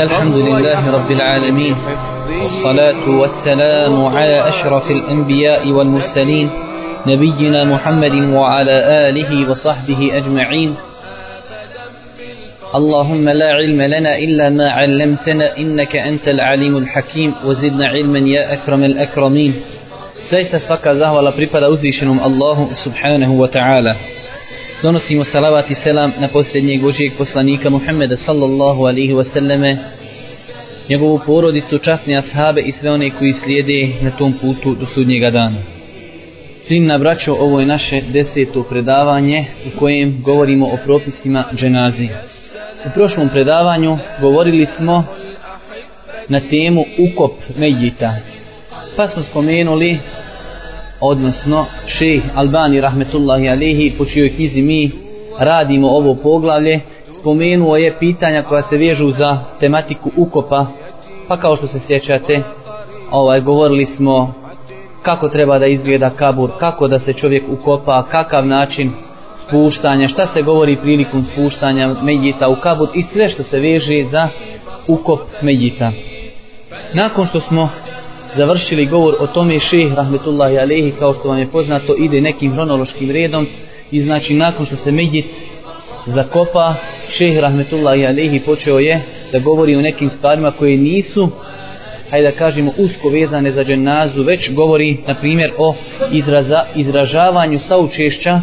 الحمد لله رب العالمين. والصلاة والسلام على أشرف الأنبياء والمرسلين نبينا محمد وعلى آله وصحبه أجمعين. اللهم لا علم لنا إلا ما علمتنا إنك أنت العليم الحكيم. وزدنا علما يا أكرم الأكرمين. Zaista svaka zahvala pripada uzvišenom Allahu subhanahu wa ta'ala. Donosimo salavat i selam na posljednjeg Božijeg poslanika Muhammeda sallallahu alihi wasallame, njegovu porodicu, časne ashabe i sve one koji slijede na tom putu do sudnjega dana. Svim na braćo, ovo je naše deseto predavanje u kojem govorimo o propisima dženazi. U prošlom predavanju govorili smo na temu ukop medjita. Pa smo spomenuli, odnosno šejh Albani rahmetullahi alihi, po čijoj knjizi mi radimo ovo poglavlje, spomenuo je pitanja koja se vežu za tematiku ukopa, pa kao što se sjećate, ovaj, govorili smo kako treba da izgleda kabur, kako da se čovjek ukopa, kakav način spuštanja, šta se govori prilikom spuštanja medjita u kabur i sve što se veže za ukop medjita. Nakon što smo završili govor o tome šeh rahmetullahi alehi kao što vam je poznato ide nekim hronološkim redom i znači nakon što se medjit zakopa šeh rahmetullahi alehi počeo je da govori o nekim stvarima koje nisu hajde da kažemo usko vezane za dženazu već govori na primjer o izraza, izražavanju saučešća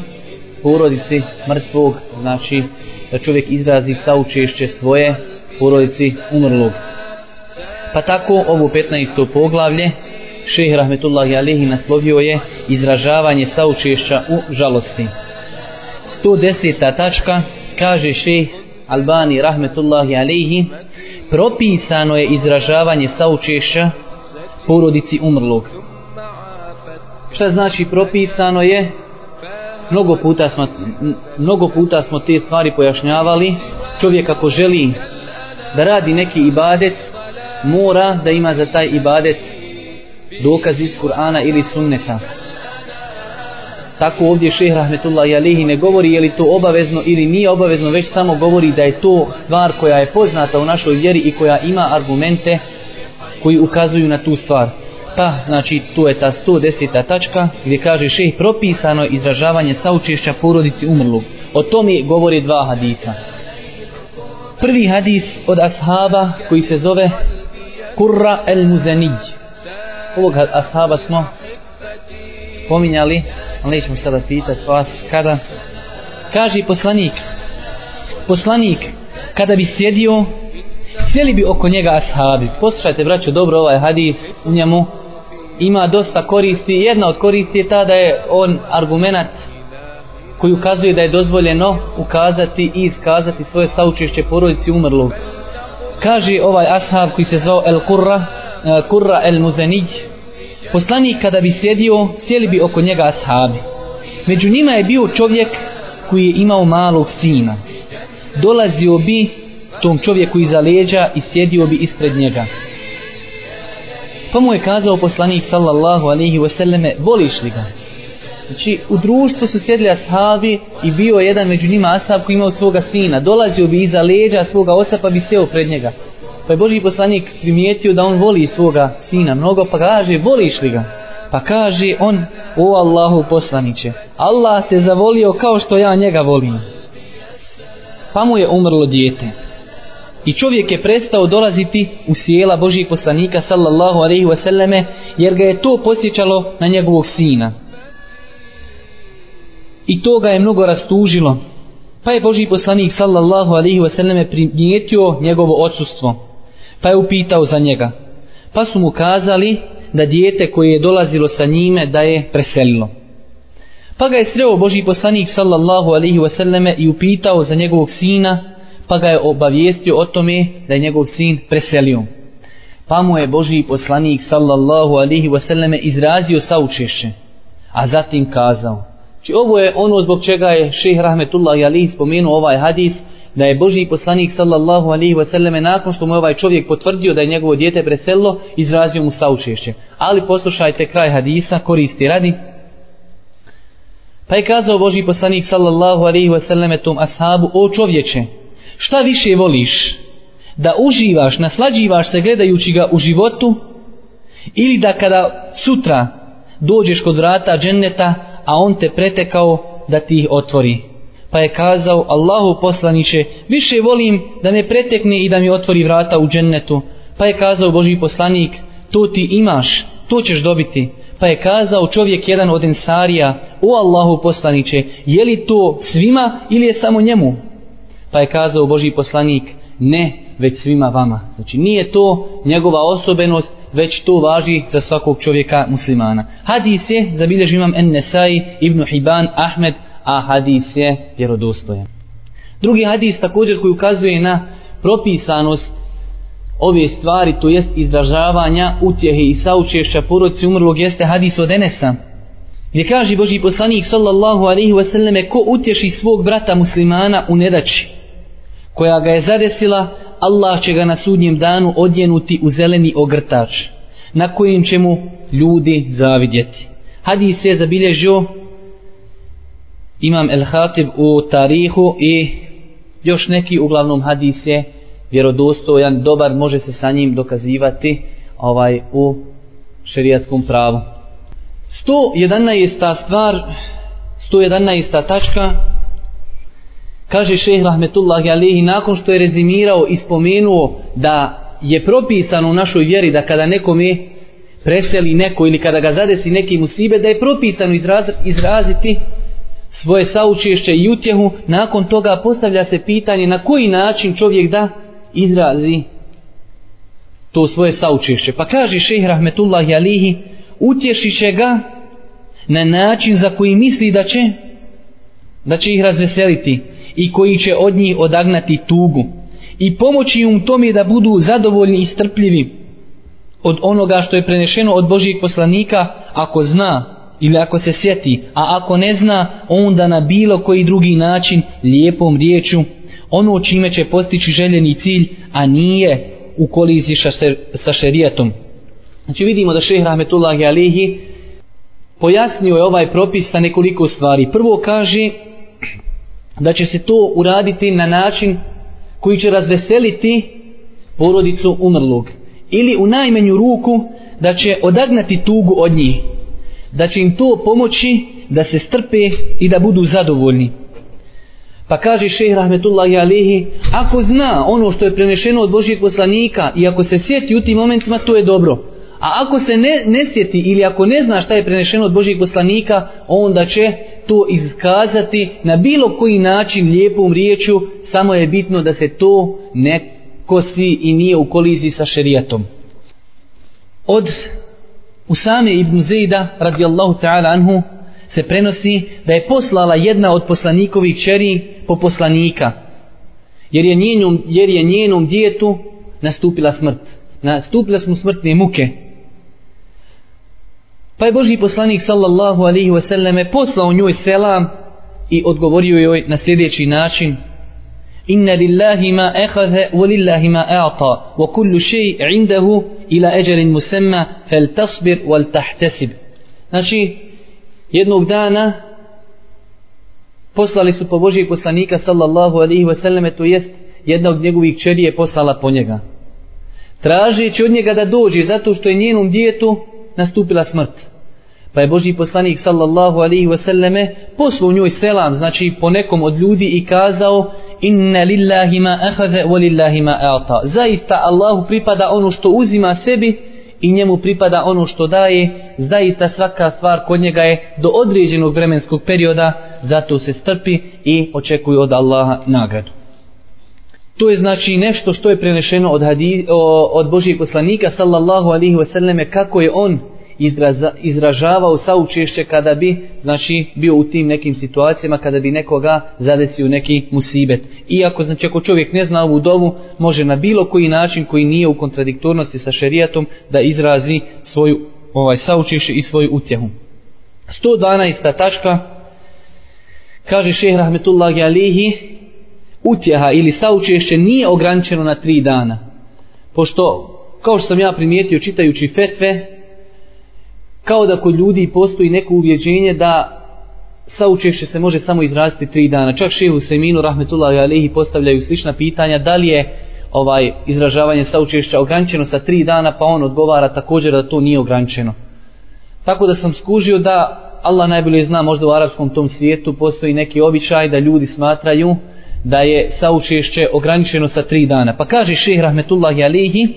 porodici mrtvog. Znači da čovjek izrazi saučešće svoje porodici umrlog pa tako ovo 15. poglavlje šeh rahmetullahi alihi naslovio je izražavanje saučešća u žalosti 110. tačka kaže šeh Albani rahmetullahi alihi propisano je izražavanje saučešća porodici umrlog šta znači propisano je mnogo puta smo mnogo puta smo te stvari pojašnjavali čovjek ako želi da radi neki ibadet mora da ima za taj ibadet dokaz iz Kur'ana ili sunneta. Tako ovdje šeh rahmetullahi alihi ne govori je li to obavezno ili nije obavezno već samo govori da je to stvar koja je poznata u našoj vjeri i koja ima argumente koji ukazuju na tu stvar. Pa znači to je ta 110. tačka gdje kaže šeh propisano izražavanje saučešća porodici umrlog. O tome govori dva hadisa. Prvi hadis od ashaba koji se zove Kurra el Muzanij ovog ashaba smo spominjali ali nećemo sada pitati vas kada. Kaže poslanik poslanik kada bi sjedio sjeli bi oko njega ashabi. Poslušajte braćo dobro ovaj hadis u njemu ima dosta koristi. Jedna od koristi je ta da je on argumentat koji ukazuje da je dozvoljeno ukazati i iskazati svoje saučešće porodici umrlog kaže ovaj ashab koji se zvao El Kurra eh, Kurra El Muzenić poslanik kada bi sjedio sjeli bi oko njega ashabi. Među njima je bio čovjek koji je imao malog sina. Dolazio bi tom čovjeku iza leđa i sjedio bi ispred njega. Pa mu je kazao poslanik sallallahu alaihi wasallame voliš li ga? Znači u društvu su sjedili ashabi i bio jedan među njima ashab koji imao svoga sina dolazio bi iza leđa svoga oca pa bi seo pred njega Pa je Boži poslanik primijetio da on voli svoga sina mnogo, pa kaže, voliš li ga? Pa kaže on, o Allahu poslaniće, Allah te zavolio kao što ja njega volim. Pa mu je umrlo dijete. I čovjek je prestao dolaziti u sjela Božih poslanika sallallahu alaihi wasallame jer ga je to posjećalo na njegovog sina. I to ga je mnogo rastužilo. Pa je Boži poslanik sallallahu alaihi wasallam primijetio njegovo odsustvo pa je upitao za njega. Pa su mu kazali da dijete koje je dolazilo sa njime da je preselilo. Pa ga je sreo Boži poslanik sallallahu alaihi wasallame i upitao za njegovog sina, pa ga je obavijestio o tome da je njegov sin preselio. Pa mu je Boži poslanik sallallahu alaihi wasallame izrazio saučešće, a zatim kazao. Či ovo je ono zbog čega je šehr Rahmetullah Ali spomenuo ovaj hadis, da je Boži poslanik sallallahu alaihi wasallam nakon što mu ovaj čovjek potvrdio da je njegovo dijete preselilo, izrazio mu saučešće. Ali poslušajte kraj hadisa, koristi radi. Pa je kazao Boži poslanik sallallahu alaihi wasallam tom ashabu, o čovječe, šta više voliš? da uživaš, naslađivaš se gledajući ga u životu ili da kada sutra dođeš kod vrata dženneta, a on te pretekao da ti ih otvori. Pa je kazao, Allahu poslaniće, više volim da me pretekne i da mi otvori vrata u džennetu. Pa je kazao Boži poslanik, to ti imaš, to ćeš dobiti. Pa je kazao čovjek jedan od ensarija, o Allahu poslaniće, je li to svima ili je samo njemu? Pa je kazao Boži poslanik, ne, već svima vama. Znači nije to njegova osobenost, već to važi za svakog čovjeka muslimana. Hadis je, zabilježi imam En Nesai, Ibn Hiban, Ahmed, a hadis je vjerodostojan. Drugi hadis također koji ukazuje na propisanost ove stvari, to jest izražavanja utjehe i saučešća porodci umrlog, jeste hadis od Enesa. Gdje kaže Boži poslanik sallallahu alaihi wasallame ko utješi svog brata muslimana u nedači koja ga je zadesila, Allah će ga na sudnjem danu odjenuti u zeleni ogrtač na kojem će mu ljudi zavidjeti. Hadis je zabilježio Imam El Hatib u tarihu i još neki uglavnom hadis je vjerodostojan, dobar, može se sa njim dokazivati ovaj u šerijatskom pravu. 111. stvar, 111. tačka, kaže šejh rahmetullahi alihi, nakon što je rezimirao i spomenuo da je propisano u našoj vjeri da kada nekome preseli neko ili kada ga zadesi neki musibe, da je propisano izraz, izraziti svoje saučešće i utjehu, nakon toga postavlja se pitanje na koji način čovjek da izrazi to svoje saučešće. Pa kaže šejh rahmetullahi alihi, utješi će ga na način za koji misli da će da će ih razveseliti i koji će od njih odagnati tugu i pomoći im tome da budu zadovoljni i strpljivi od onoga što je prenešeno od Božijeg poslanika ako zna ili ako se sjeti, a ako ne zna, onda na bilo koji drugi način lijepom riječu ono čime će postići željeni cilj, a nije u koliziji sa šerijetom. Znači vidimo da šehr Rahmetullahi Alihi pojasnio je ovaj propis sa nekoliko stvari. Prvo kaže da će se to uraditi na način koji će razveseliti porodicu umrlog. Ili u najmenju ruku da će odagnati tugu od njih. Da će im to pomoći da se strpe i da budu zadovoljni. Pa kaže šeh rahmetullahi alihi, ako zna ono što je prenešeno od Božijeg poslanika i ako se sjeti u tim momentima, to je dobro. A ako se ne, ne sjeti ili ako ne zna šta je prenešeno od Božijeg poslanika, onda će to iskazati na bilo koji način lijepom riječu, samo je bitno da se to ne kosi i nije u koliziji sa šerijatom. Od Usame ibn Zejda radijallahu ta'ala anhu se prenosi da je poslala jedna od poslanikovih čeri po poslanika jer je njenom, jer je njenom djetu nastupila smrt nastupila smo smrtne muke pa je Boži poslanik sallallahu alaihi wasallame poslao njoj selam i odgovorio joj na sljedeći način. Inna lillahi ma ehadhe wa lillahi ma a'ta wa kullu šeji indahu ila eđerin musemma fel tasbir wal tahtesib. Znači jednog dana poslali su po Božijeg poslanika sallallahu alaihi wa sallam to jest jedna od njegovih čeri je poslala po njega. Tražeći od njega da dođe zato što je njenom djetu nastupila smrt. Pa je Božji poslanik sallallahu alaihi wasallame poslao njoj selam znači po nekom od ljudi i kazao inna lillahi ma ahadha wa lillahi ma a'ta. Zaista Allahu pripada ono što uzima sebi i njemu pripada ono što daje, zaista svaka stvar kod njega je do određenog vremenskog perioda, zato se strpi i očekuje od Allaha nagradu. To je znači nešto što je prenešeno od, hadis, od Božijeg poslanika sallallahu alihi wasallam kako je on izraza, izražavao saučešće kada bi znači bio u tim nekim situacijama kada bi nekoga zadesio neki musibet. Iako znači ako čovjek ne zna ovu dovu može na bilo koji način koji nije u kontradiktornosti sa šerijatom da izrazi svoju ovaj saučešće i svoju utjehu. 112. tačka kaže šehr Rahmetullahi Alihi utjeha ili saučešće nije ograničeno na tri dana. Pošto kao što sam ja primijetio čitajući fetve kao da kod ljudi postoji neko uvjeđenje da saučešće se može samo izraziti tri dana. Čak šehu Seminu, rahmetullahi alihi, postavljaju slična pitanja da li je ovaj izražavanje saučešća ograničeno sa tri dana, pa on odgovara također da to nije ograničeno. Tako da sam skužio da Allah najbolje zna možda u arapskom tom svijetu postoji neki običaj da ljudi smatraju da je saučešće ograničeno sa tri dana. Pa kaže šehr Rahmetullahi Alihi,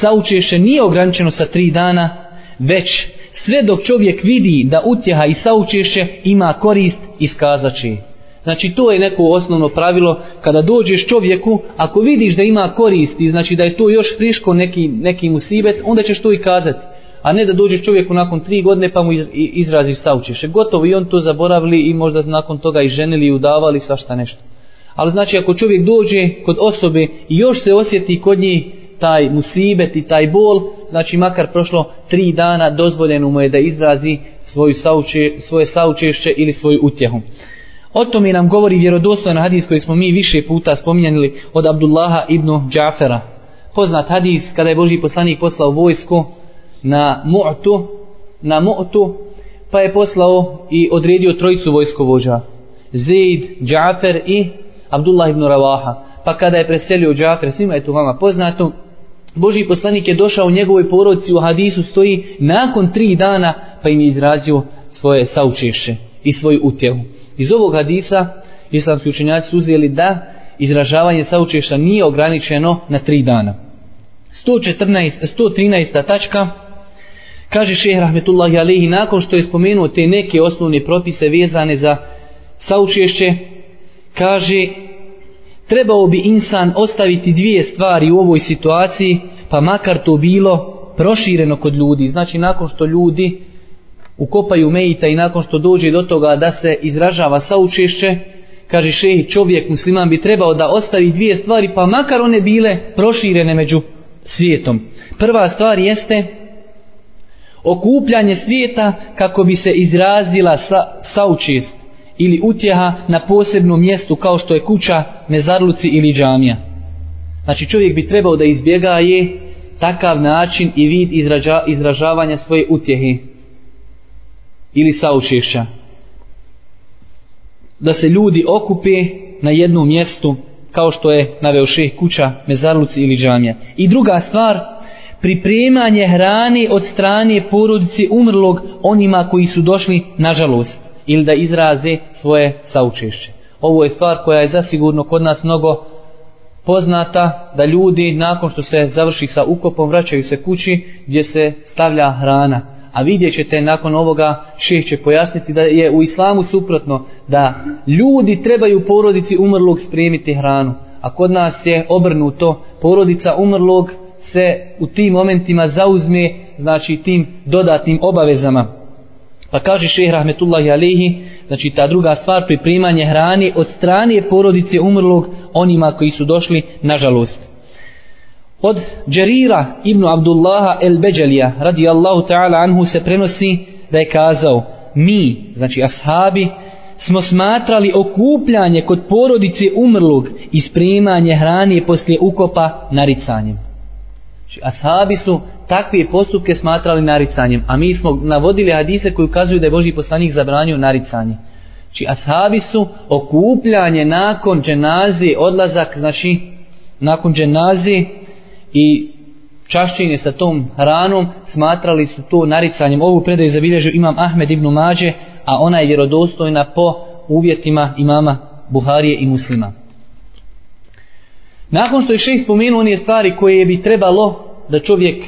saučešće nije ograničeno sa tri dana, već sve dok čovjek vidi da utjeha i saučešće ima korist, iskazat će. Znači to je neko osnovno pravilo kada dođeš čovjeku, ako vidiš da ima koristi, znači da je to još friško neki, neki musibet, onda ćeš to i kazati. A ne da dođeš čovjeku nakon tri godine pa mu izraziš saučešće. Gotovo i on to zaboravili i možda nakon toga i ženili i udavali svašta nešto. Ali znači ako čovjek dođe kod osobe i još se osjeti kod njih taj musibet i taj bol, znači makar prošlo tri dana dozvoljeno mu je da izrazi svoju sauče, svoje saučešće ili svoju utjehu. O tome nam govori vjerodostojan hadis koji smo mi više puta spominjali od Abdullaha ibn Džafera. Poznat hadis kada je Boži poslanik poslao vojsku na Mu'tu, na Mu'tu, pa je poslao i odredio trojicu vojskovođa. Zaid, Džafer i Abdullah ibn Ravaha. Pa kada je preselio Džafer, svima je to vama poznato, Boži poslanik je došao u njegovoj porodci u hadisu stoji nakon tri dana pa im je izrazio svoje saučeše i svoju utjehu. Iz ovog hadisa islamski učenjaci su uzeli da izražavanje saučešća nije ograničeno na tri dana. 114, 113. tačka kaže šehr Rahmetullahi Alehi nakon što je spomenuo te neke osnovne propise vezane za saučešće kaže trebao bi insan ostaviti dvije stvari u ovoj situaciji pa makar to bilo prošireno kod ljudi znači nakon što ljudi ukopaju mejita i nakon što dođe do toga da se izražava saučešće, kaže šehi čovjek musliman bi trebao da ostavi dvije stvari pa makar one bile proširene među svijetom. Prva stvar jeste okupljanje svijeta kako bi se izrazila sa, saučest ili utjeha na posebnom mjestu kao što je kuća, mezarluci ili džamija. Znači čovjek bi trebao da izbjegaje takav način i vid izraža, izražavanja svoje utjehe ili saučešća. Da se ljudi okupe na jednom mjestu kao što je naveo šeh kuća, mezarluci ili džamija. I druga stvar, pripremanje hrane od strane porodice umrlog onima koji su došli na žalost ili da izraze svoje saučešće. Ovo je stvar koja je zasigurno kod nas mnogo poznata da ljudi nakon što se završi sa ukopom vraćaju se kući gdje se stavlja hrana. A vidjet ćete nakon ovoga šeh će pojasniti da je u islamu suprotno da ljudi trebaju porodici umrlog spremiti hranu. A kod nas je obrnuto porodica umrlog se u tim momentima zauzme znači tim dodatnim obavezama pa kaže šeh rahmetullahi alihi znači ta druga stvar pripremanje hrane od strane porodice umrlog onima koji su došli nažalost Od Džerira ibn Abdullaha el Beđelija radijallahu ta'ala anhu se prenosi da je kazao mi, znači ashabi, smo smatrali okupljanje kod porodice umrlog i spremanje hrane poslije ukopa naricanjem. Znači, ashabi su takve postupke smatrali naricanjem, a mi smo navodili hadise koji ukazuju da je Boži poslanik zabranio naricanje. Znači, ashabi su okupljanje nakon dženazi, odlazak, znači, nakon dženazi, i čašćenje sa tom hranom smatrali su to naricanjem. Ovu predaju zabilježio imam Ahmed ibn Mađe, a ona je vjerodostojna po uvjetima imama Buharije i muslima. Nakon što je šest spomenuo one stvari koje bi trebalo da čovjek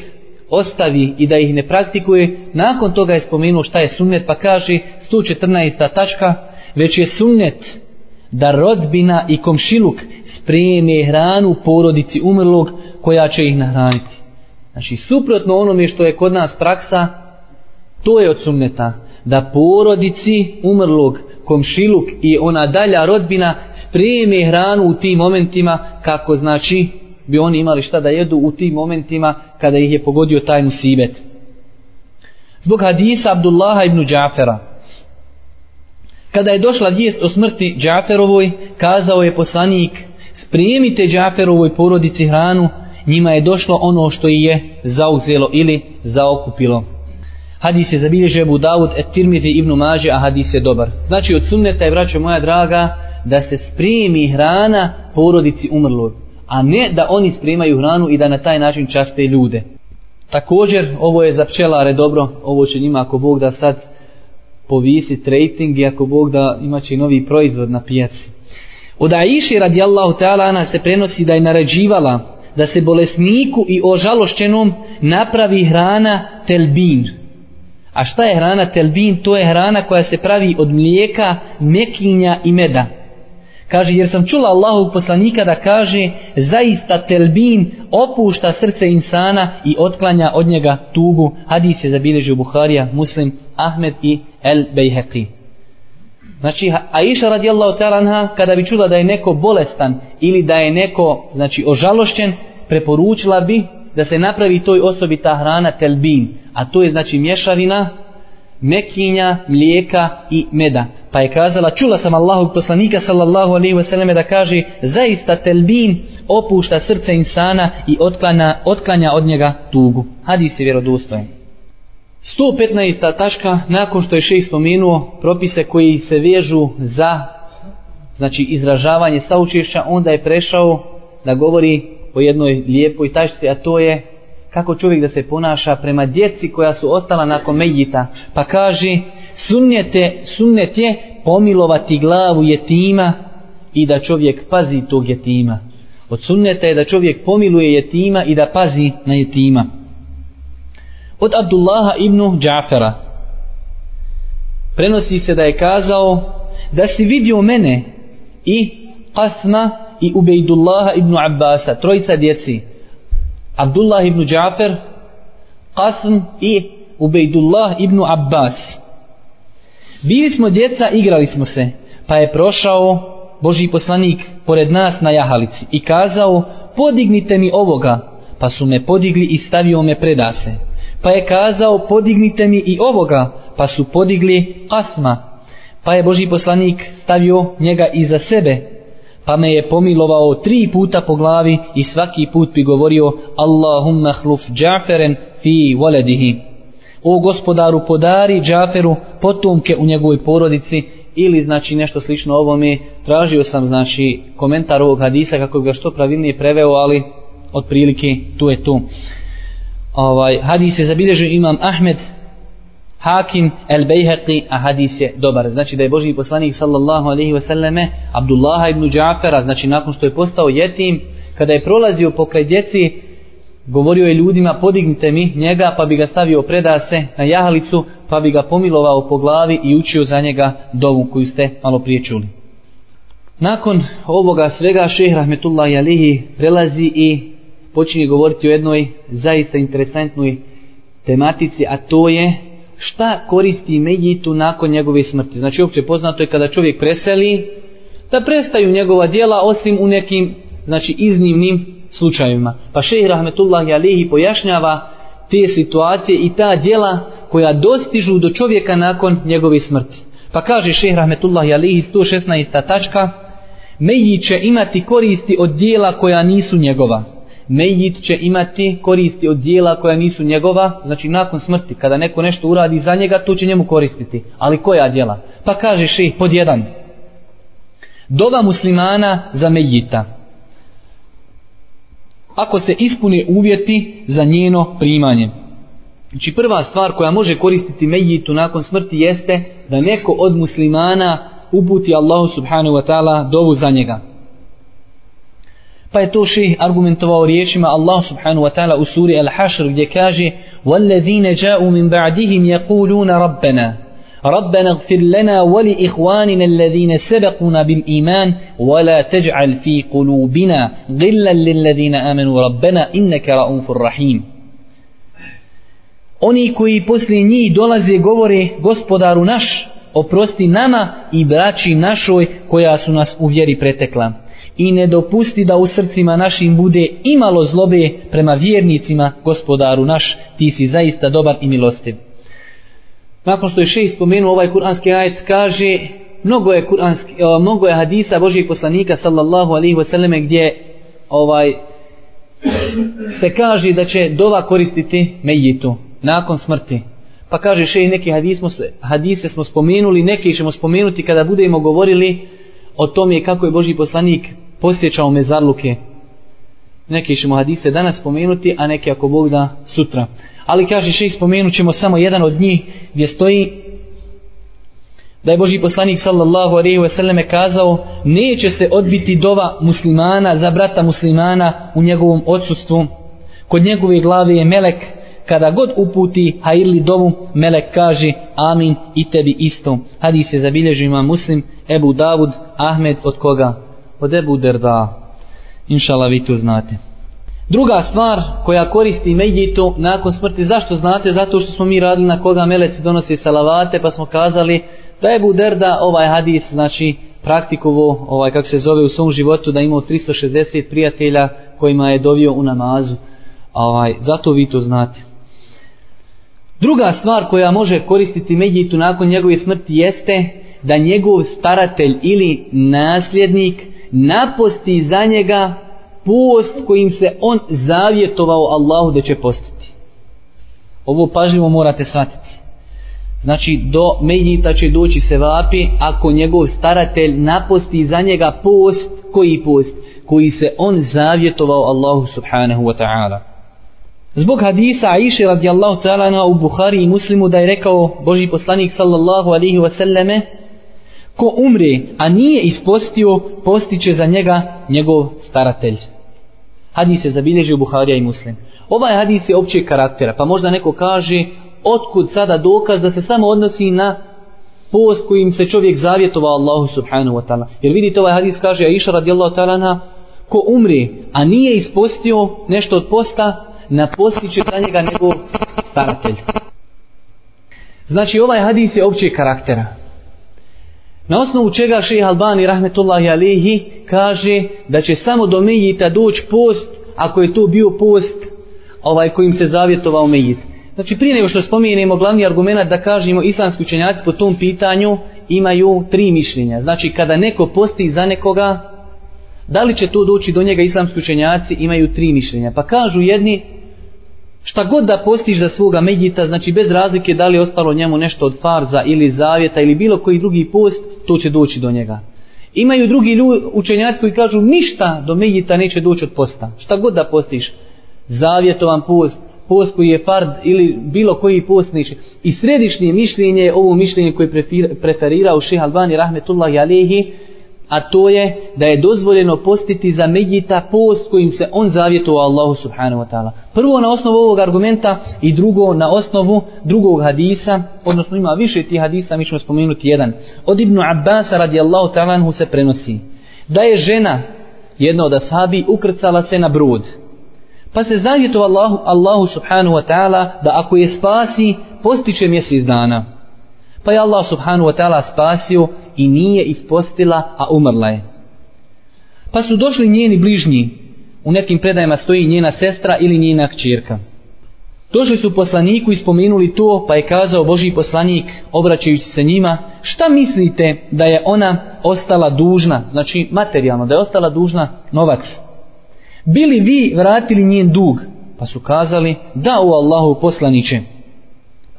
ostavi i da ih ne praktikuje, nakon toga je spomenuo šta je sunnet, pa kaže 114. tačka, već je sunnet da rodbina i komšiluk spreme hranu porodici umrlog koja će ih nahraniti. Znači, suprotno onome što je kod nas praksa, to je od sunneta. Da porodici umrlog komšiluk i ona dalja rodbina spreme hranu u tim momentima kako znači bi oni imali šta da jedu u tim momentima kada ih je pogodio taj musibet. Zbog hadisa Abdullaha ibn Džafera, kada je došla vijest o smrti Džaferovoj, kazao je poslanik, spremite Džaferovoj porodici hranu, njima je došlo ono što je zauzelo ili zaokupilo. Hadis je zabilježio Abu Davud et Tirmizi ibn Maže, a hadis je dobar. Znači od sunneta je, braćo moja draga, da se spremi hrana porodici umrlog a ne da oni spremaju hranu i da na taj način časte ljude. Također, ovo je za pčelare dobro, ovo će njima ako Bog da sad povisi rating i ako Bog da imaće novi proizvod na pijaci. Od Aiši radijallahu ta'ala ana se prenosi da je naređivala da se bolesniku i ožalošćenom napravi hrana telbin. A šta je hrana telbin? To je hrana koja se pravi od mlijeka, mekinja i meda. Kaže, jer sam čula Allahog poslanika da kaže, zaista telbin opušta srce insana i otklanja od njega tugu. Hadis je zabilježio Buharija, Muslim, Ahmed i El Bejheqi. Znači, Aisha radijallahu ta'ala anha, kada bi čula da je neko bolestan ili da je neko, znači, ožalošćen, preporučila bi da se napravi toj osobi ta hrana telbin. A to je, znači, mješavina mekinja, mlijeka i meda. Pa je kazala, čula sam Allahog poslanika sallallahu alaihi wasallam da kaže, zaista telbin opušta srce insana i otklanja, otklanja od njega tugu. Hadis je vjerodostojen. 115. tačka, nakon što je šest spomenuo propise koji se vežu za znači izražavanje saučešća, onda je prešao da govori o jednoj lijepoj tačci, a to je kako čovjek da se ponaša prema djeci koja su ostala nakon mejita. Pa kaže, sunnete, sunnet je pomilovati glavu jetima i da čovjek pazi tog jetima. Od sunneta je da čovjek pomiluje jetima i da pazi na jetima. Od Abdullaha ibn Džafera prenosi se da je kazao da si vidio mene i Qasma i Ubejdullaha ibn Abbasa, trojica djeci. Abdullah ibn Džafer, Qasm i Ubejdullah ibn Abbas. Bili smo djeca, igrali smo se, pa je prošao Boži poslanik pored nas na jahalici i kazao, podignite mi ovoga, pa su me podigli i stavio me predase. Pa je kazao, podignite mi i ovoga, pa su podigli asma. Pa je Boži poslanik stavio njega iza sebe, pa me je pomilovao tri puta po glavi i svaki put bi govorio Allahumma hluf Džaferen fi waledihi. O gospodaru podari Džaferu potomke u njegovoj porodici ili znači nešto slično ovome. Tražio sam znači komentar ovog hadisa kako ga što pravilnije preveo, ali otprilike tu je tu. Ovaj, hadis je zabilježio imam Ahmed Hakim el Bejheqi, a hadis je dobar. Znači da je Boži poslanik sallallahu alaihi wasallame Abdullaha ibn Džafera, znači nakon što je postao jetim, kada je prolazio pokraj djeci, govorio je ljudima podignite mi njega pa bi ga stavio predase na jahalicu pa bi ga pomilovao po glavi i učio za njega dovu koju ste malo prije čuli. Nakon ovoga svega šeh rahmetullahi alihi prelazi i počinje govoriti o jednoj zaista interesantnoj tematici, a to je šta koristi Mejitu nakon njegove smrti. Znači uopće poznato je kada čovjek preseli, da prestaju njegova dijela osim u nekim znači iznimnim slučajevima. Pa šehi rahmetullahi alihi pojašnjava te situacije i ta djela koja dostižu do čovjeka nakon njegove smrti. Pa kaže šehi rahmetullahi alihi 116. tačka, Mejit će imati koristi od dijela koja nisu njegova mejit će imati koristi od dijela koja nisu njegova, znači nakon smrti, kada neko nešto uradi za njega, to će njemu koristiti. Ali koja dijela? Pa kaže ših pod jedan. Dova muslimana za mejita Ako se ispune uvjeti za njeno primanje. Znači prva stvar koja može koristiti mejitu nakon smrti jeste da neko od muslimana uputi Allahu subhanahu wa ta'ala dovu za njega. Pa je to ših argumentovao riječima Allah subhanahu wa ta'ala u suri Al-Hashr gdje kaže وَالَّذِينَ جَاءُوا مِنْ بَعْدِهِمْ يَقُولُونَ رَبَّنَا رَبَّنَا اغْفِرْ لَنَا وَلِإِخْوَانِنَا الَّذِينَ سَبَقُونَا بِالْإِيمَانِ وَلَا تَجْعَلْ فِي قُلُوبِنَا غِلًّا لِلَّذِينَ آمَنُوا رَبَّنَا إِنَّكَ رَؤُوفٌ رَحِيمٌ Oni koji poslije njih dolaze govore gospodaru naš, oprosti nama i braći našoj koja su nas u vjeri pretekla i ne dopusti da u srcima našim bude imalo zlobe prema vjernicima, gospodaru naš, ti si zaista dobar i milostiv. Nakon što je šeji spomenuo ovaj kuranski ajet, kaže, mnogo je, kuranski, e, mnogo je hadisa Božijeg poslanika, sallallahu alaihi wasallam, gdje ovaj, se kaže da će dova koristiti mejitu nakon smrti. Pa kaže šeji neki hadis smo, hadise smo spomenuli, neki ćemo spomenuti kada budemo govorili o tome kako je Božji poslanik posjećao mezarluke. Neke ćemo hadise danas spomenuti, a neke ako Bog da sutra. Ali kaže še spomenut ćemo samo jedan od njih gdje stoji da je Boži poslanik sallallahu alaihi ve selleme kazao neće se odbiti dova muslimana za brata muslimana u njegovom odsustvu. Kod njegove glave je melek kada god uputi hajirli dovu melek kaže amin i tebi isto. Hadis je zabilježio ima muslim Ebu Davud Ahmed od koga? Od Ebu Derda. Inšala vi to znate. Druga stvar koja koristi Medjitu nakon smrti, zašto znate? Zato što smo mi radili na koga meleci donosi salavate, pa smo kazali da je Buderda ovaj hadis, znači praktikovo, ovaj, kako se zove u svom životu, da imao 360 prijatelja kojima je dovio u namazu. Ovaj, zato vi to znate. Druga stvar koja može koristiti Medjitu nakon njegove smrti jeste da njegov staratelj ili nasljednik naposti za njega post kojim se on zavjetovao Allahu da će postiti. Ovo pažljivo morate shvatiti. Znači, do Mejita će doći se vapi ako njegov staratelj naposti za njega post, koji post? Koji se on zavjetovao Allahu subhanahu wa ta'ala. Zbog hadisa Aisha radijallahu ta'ala u Bukhari i Muslimu da je rekao Boži poslanik sallallahu alihi wasallame ko umre, a nije ispostio, postiće za njega njegov staratelj. Hadis je zabilježio Buharija i Muslim. Ovaj hadis je općeg karaktera, pa možda neko kaže otkud sada dokaz da se samo odnosi na post kojim se čovjek zavjetovao Allahu subhanahu wa ta'ala. Jer vidite ovaj hadis kaže Aisha radijallahu ta'ala ko umre, a nije ispostio nešto od posta, na postiće za njega njegov staratelj. Znači ovaj hadis je općeg karaktera. Na osnovu čega šeha Albani rahmetullahi alihi kaže da će samo do Mejita doći post ako je to bio post ovaj kojim se zavjetovao Mejit. Znači prije nego što spomenemo glavni argument da kažemo islamski učenjaci po tom pitanju imaju tri mišljenja. Znači kada neko posti za nekoga da li će to doći do njega islamski učenjaci imaju tri mišljenja. Pa kažu jedni šta god da postiš za svoga medjita, znači bez razlike da li je ostalo njemu nešto od farza ili zavjeta ili bilo koji drugi post, to će doći do njega. Imaju drugi ljudi, učenjaci koji kažu ništa do medjita neće doći od posta. Šta god da postiš, zavjetovan post, post koji je fard ili bilo koji post neće. I središnje mišljenje je ovo mišljenje koje preferirao šeha Albani rahmetullahi alihi, a to je da je dozvoljeno postiti za Medjita post kojim se on zavjetovao Allahu subhanahu wa ta'ala. Prvo na osnovu ovog argumenta i drugo na osnovu drugog hadisa, odnosno ima više tih hadisa, mi ćemo spomenuti jedan. Od Ibnu Abbasa radijallahu ta'ala se prenosi da je žena jedna od ashabi ukrcala se na brod. Pa se zavjetovao Allahu, Allahu subhanahu wa ta'ala da ako je spasi, postiće mjesec dana. Pa je Allah subhanahu wa ta'ala spasio i nije ispostila, a umrla je. Pa su došli njeni bližnji, u nekim predajama stoji njena sestra ili njena kćerka. Došli su poslaniku i spomenuli to, pa je kazao Boži poslanik, obraćajući se njima, šta mislite da je ona ostala dužna, znači materijalno, da je ostala dužna novac? Bili vi vratili njen dug? Pa su kazali, da u Allahu poslaniće.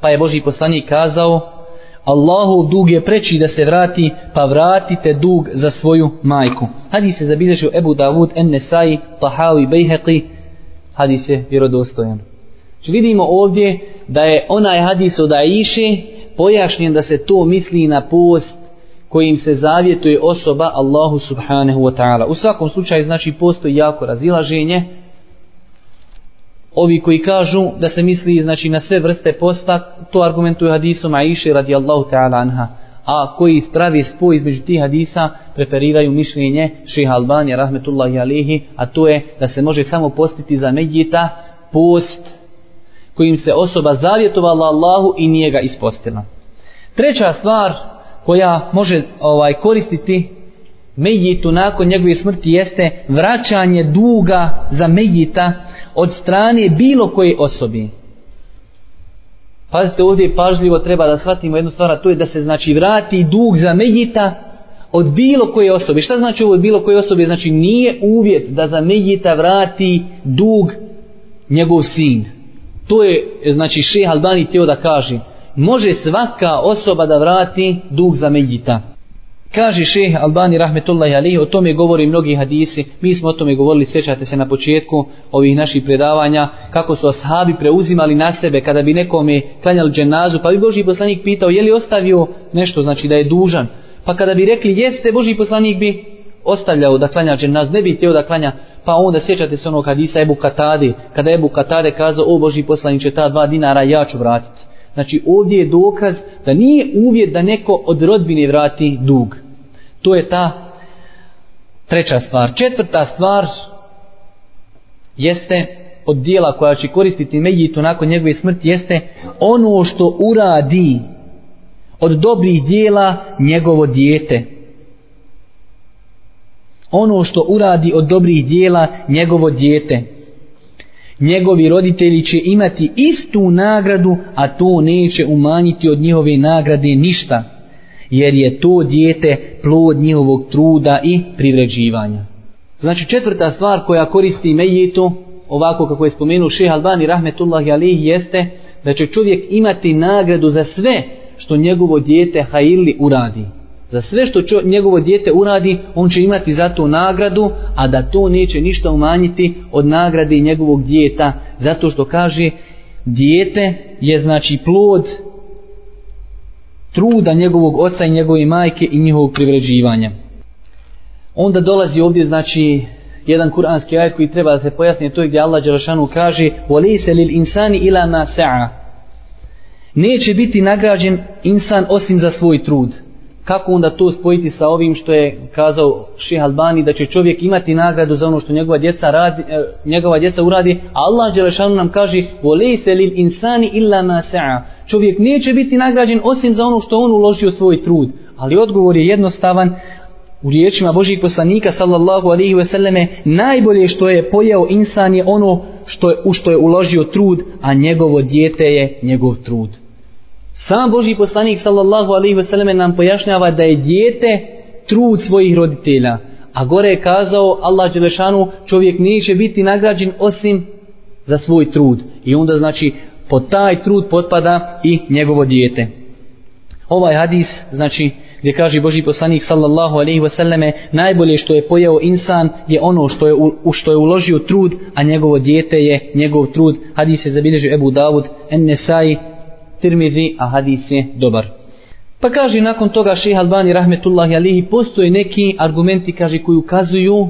Pa je Boži poslanik kazao, Allahov dug je preči da se vrati, pa vratite dug za svoju majku. Hadis se zabilježio Ebu Davud, Ennesai, Tahawi, Bejheqi. Hadis je vjerodostojan. Či vidimo ovdje da je onaj hadis od Aiše pojašnjen da se to misli na post kojim se zavjetuje osoba Allahu subhanahu wa ta'ala. U svakom slučaju znači postoji jako razilaženje ovi koji kažu da se misli znači na sve vrste posta, to argumentuju hadisom Aisha radijallahu ta'ala anha. A koji ispravi spoj između tih hadisa, preferiraju mišljenje šeha Albanija rahmetullahi alihi, a to je da se može samo postiti za medjita post kojim se osoba zavjetovala Allahu i nije ga ispostila. Treća stvar koja može ovaj koristiti medjitu nakon njegove smrti jeste vraćanje duga za medjita od strane bilo koje osobe. Pazite ovdje pažljivo treba da shvatimo jednu stvar, a to je da se znači vrati dug za Medjita od bilo koje osobe. Šta znači ovo od bilo koje osobe? Znači nije uvjet da za Medjita vrati dug njegov sin. To je znači šeha Albani teo da kaže. Može svaka osoba da vrati dug za Medjita. Kaže šeh Albani rahmetullahi alihi, o tome govori mnogi hadisi, mi smo o tome govorili, sjećate se na početku ovih naših predavanja, kako su ashabi preuzimali na sebe kada bi nekome klanjali dženazu, pa bi Boži poslanik pitao je li ostavio nešto, znači da je dužan. Pa kada bi rekli jeste, Boži poslanik bi ostavljao da klanja dženazu, ne bi htio da klanja, pa onda sjećate se onog hadisa Ebu Katade, kada Ebu Katade kazao, o Boži poslanik će ta dva dinara ja ću vratiti. Znači ovdje je dokaz da nije uvjet da neko od rodbine vrati dug. To je ta treća stvar. Četvrta stvar jeste od dijela koja će koristiti Mejitu nakon njegove smrti jeste ono što uradi od dobrih dijela njegovo dijete. Ono što uradi od dobrih dijela njegovo dijete njegovi roditelji će imati istu nagradu, a to neće umanjiti od njihove nagrade ništa, jer je to dijete plod njihovog truda i privređivanja. Znači četvrta stvar koja koristi mejitu, ovako kako je spomenuo šeha Albani rahmetullahi alihi, jeste da će čovjek imati nagradu za sve što njegovo dijete Haili uradi. Za sve što čo, njegovo dijete uradi, on će imati za to nagradu, a da to neće ništa umanjiti od nagrade njegovog dijeta. Zato što kaže, dijete je znači plod truda njegovog oca i njegove majke i njihovog privređivanja. Onda dolazi ovdje znači jedan kuranski ajet koji treba da se pojasni, to je gdje Allah Đelešanu kaže وَلِيسَ لِلْإِنسَانِ إِلَا مَا سَعَ Neće biti nagrađen insan osim za svoj trud kako onda to spojiti sa ovim što je kazao Ših Albani da će čovjek imati nagradu za ono što njegova djeca radi, e, njegova djeca uradi, a Allah Đelešanu nam kaže وَلَيْسَ لِلْإِنسَانِ إِلَّا مَا سَعَ Čovjek neće biti nagrađen osim za ono što on uložio svoj trud. Ali odgovor je jednostavan, u riječima Božih poslanika sallallahu alaihi ve selleme najbolje što je pojeo insan je ono što je, u što je uložio trud, a njegovo dijete je njegov trud. Sam Boži poslanik sallallahu alaihi ve selleme nam pojašnjava da je dijete trud svojih roditelja. A gore je kazao Allah Đelešanu čovjek neće biti nagrađen osim za svoj trud. I onda znači pod taj trud potpada i njegovo dijete. Ovaj hadis znači gdje kaže Boži poslanik sallallahu alaihi ve selleme najbolje što je pojeo insan je ono što je, u, što je uložio trud a njegovo dijete je njegov trud. Hadis je zabilježio Ebu Davud en Nesai Tirmizi, a hadis je dobar. Pa kaže nakon toga šeha Albani rahmetullahi alihi, postoje neki argumenti, kaže, koji ukazuju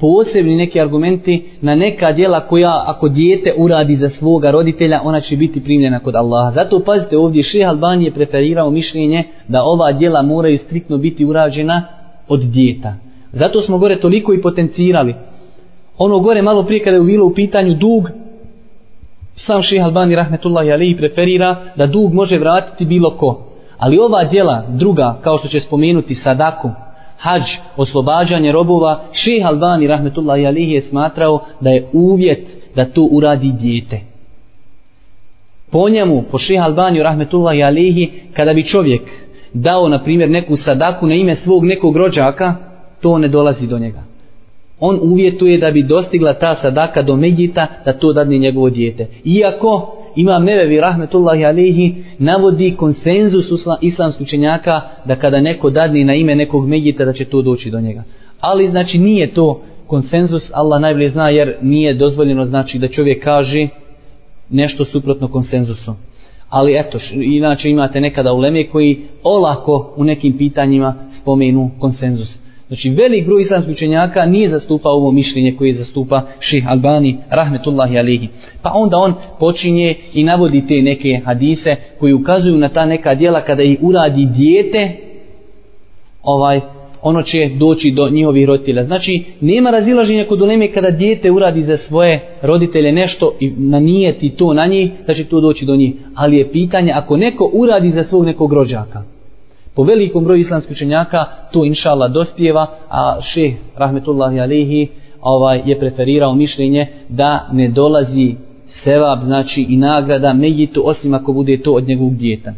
posebni neki argumenti na neka djela koja ako dijete uradi za svoga roditelja, ona će biti primljena kod Allaha. Zato pazite ovdje, šeha Albani je preferirao mišljenje da ova djela moraju striktno biti urađena od dijeta. Zato smo gore toliko i potencirali. Ono gore malo prije kada je bilo u pitanju dug, sam šeha Albani rahmetullahi alihi preferira da dug može vratiti bilo ko. Ali ova djela, druga, kao što će spomenuti sadaku, hađ, oslobađanje robova, šeha Albani rahmetullahi alihi je smatrao da je uvjet da to uradi dijete. Po njemu, po šeha Albani rahmetullahi alihi, kada bi čovjek dao, na primjer, neku sadaku na ime svog nekog rođaka, to ne dolazi do njega on uvjetuje da bi dostigla ta sadaka do Medjita da to dadne njegovo dijete. Iako imam nevevi rahmetullahi alihi navodi konsenzus islamskih učenjaka da kada neko dadne na ime nekog Medjita da će to doći do njega. Ali znači nije to konsenzus, Allah najbolje zna jer nije dozvoljeno znači da čovjek kaže nešto suprotno konsenzusu. Ali eto, inače imate nekada uleme koji olako u nekim pitanjima spomenu konsenzus. Znači velik broj islamskih učenjaka nije zastupao ovo mišljenje koje zastupa ših Albani rahmetullahi alihi. Pa onda on počinje i navodi te neke hadise koji ukazuju na ta neka dijela kada ih uradi dijete, ovaj, ono će doći do njihovih roditelja. Znači, nema razilaženja kod uleme kada dijete uradi za svoje roditelje nešto i nanijeti to na njih, da će to doći do njih. Ali je pitanje, ako neko uradi za svog nekog rođaka, po velikom broju islamskih učenjaka to inša Allah dospijeva, a šeh rahmetullahi alihi ovaj, je preferirao mišljenje da ne dolazi sevab, znači i nagrada mejitu, osim ako bude to od njegovog djeta.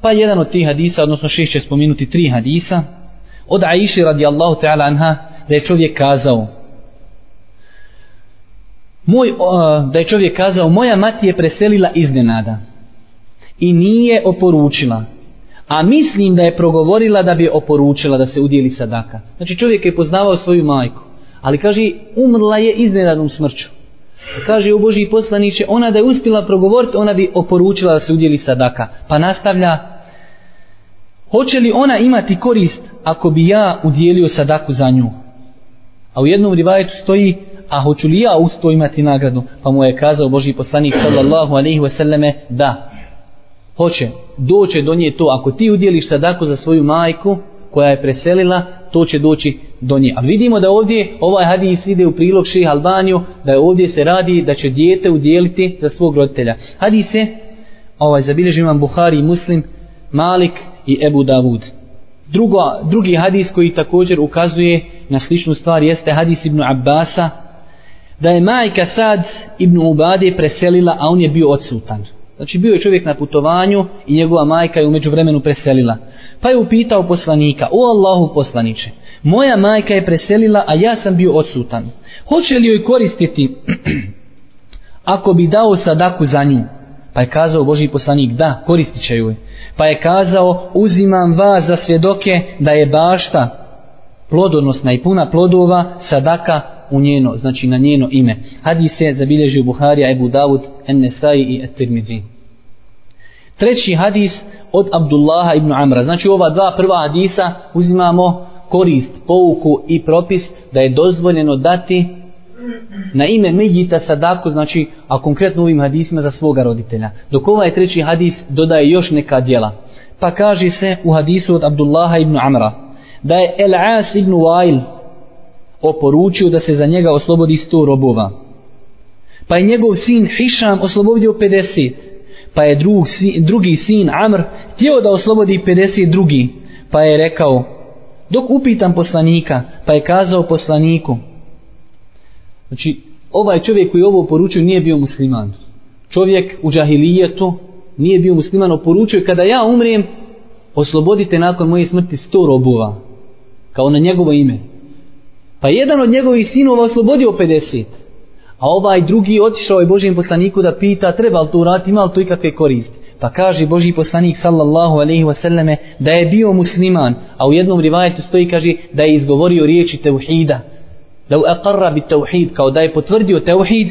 Pa jedan od tih hadisa, odnosno šeh će spominuti tri hadisa, od Aiši radijallahu ta'ala anha, da je čovjek kazao, moj, da je čovjek kazao, moja mati je preselila iznenada i nije oporučila, a mislim da je progovorila da bi oporučila da se udjeli sadaka. Znači čovjek je poznavao svoju majku, ali kaže umrla je iznenadnom smrću. Kaže u Božji poslaniće, ona da je uspjela progovoriti, ona bi oporučila da se udjeli sadaka. Pa nastavlja, hoće li ona imati korist ako bi ja udjelio sadaku za nju? A u jednom rivajetu stoji, a hoću li ja usto imati nagradu? Pa mu je kazao Božji poslanik sallallahu alaihi wasallame, da, hoće, doće do nje to, ako ti udjeliš sadaku za svoju majku, koja je preselila, to će doći do nje. A vidimo da ovdje ovaj hadis ide u prilog ših Albaniju, da je ovdje se radi da će dijete udjeliti za svog roditelja. Hadis je, ovaj, zabilježi imam Buhari i Muslim, Malik i Ebu Davud. Drugo, drugi hadis koji također ukazuje na sličnu stvar jeste hadis Ibn Abbasa, da je majka Sad Ibn Ubade preselila, a on je bio odsutan. Znači bio je čovjek na putovanju i njegova majka je umeđu vremenu preselila. Pa je upitao poslanika, o Allahu poslaniče, moja majka je preselila, a ja sam bio odsutan. Hoće li joj koristiti ako bi dao sadaku za nju? Pa je kazao Boži poslanik, da, koristit će joj. Pa je kazao, uzimam vas za svjedoke da je bašta plodonosna i puna plodova sadaka u njeno, znači na njeno ime. Hadis je zabilježio Buharija, Ebu Davud, Ennesai i Etirmidzi. Treći hadis od Abdullaha ibn Amra. Znači ova dva prva hadisa uzimamo korist, pouku i propis da je dozvoljeno dati na ime Mejita sadaku, znači, a konkretno ovim hadisima za svoga roditelja. Dok ovaj treći hadis dodaje još neka djela. Pa kaže se u hadisu od Abdullaha ibn Amra da je El As ibn Wail oporučio da se za njega oslobodi 100 robova. Pa je njegov sin Hišam oslobodio 50. Pa je drug, drugi sin Amr htio da oslobodi 50 drugi. Pa je rekao, dok upitam poslanika, pa je kazao poslaniku, znači ovaj čovjek koji ovo poručio nije bio musliman. Čovjek u džahilijetu nije bio musliman, oporučio kada ja umrem, oslobodite nakon moje smrti 100 robova, kao na njegovo ime. Pa jedan od njegovih sinova oslobodio 50. A ovaj drugi otišao je Božijem poslaniku da pita treba li to uraditi, ima li to ikakve koristi. Pa kaže Božji poslanik sallallahu alaihi wasallame da je bio musliman, a u jednom rivajetu stoji kaže da je izgovorio riječi tevhida. Da u aqarra bi tevhid, kao da je potvrdio tevhid,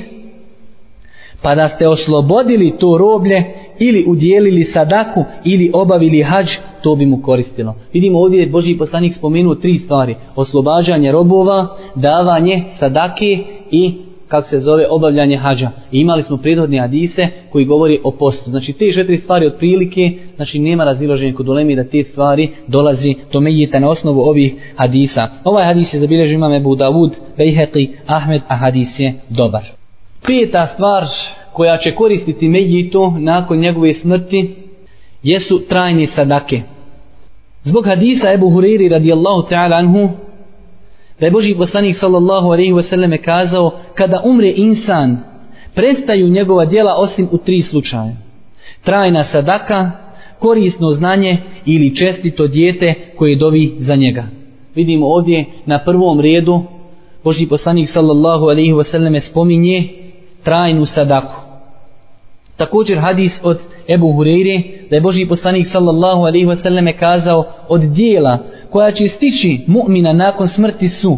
pa da ste oslobodili to roblje ili udjelili sadaku ili obavili hađ, to bi mu koristilo. Vidimo ovdje je Boži poslanik spomenuo tri stvari. Oslobađanje robova, davanje sadake i kako se zove obavljanje hađa. I imali smo prethodne hadise koji govori o postu. Znači te četiri stvari od prilike, znači nema razilaženja kod ulemi da te stvari dolazi do medjita na osnovu ovih hadisa. Ovaj hadis je zabilježio imam Ebu Davud, Bejheqi, Ahmed, a hadis je dobar. Peta stvar koja će koristiti medjitu nakon njegove smrti jesu trajne sadake. Zbog hadisa Ebu Huriri radijallahu ta'ala anhu da je Boži poslanik sallallahu alaihi wa sallam kazao kada umre insan prestaju njegova djela osim u tri slučaja. Trajna sadaka, korisno znanje ili čestito dijete koje dovi za njega. Vidimo ovdje na prvom redu Boži poslanik sallallahu alaihi wa sallam spominje trajnu sadaku. Također hadis od Ebu Hureyre da je Boži poslanik sallallahu alaihi wasallam kazao od dijela koja će stići mu'mina nakon smrti su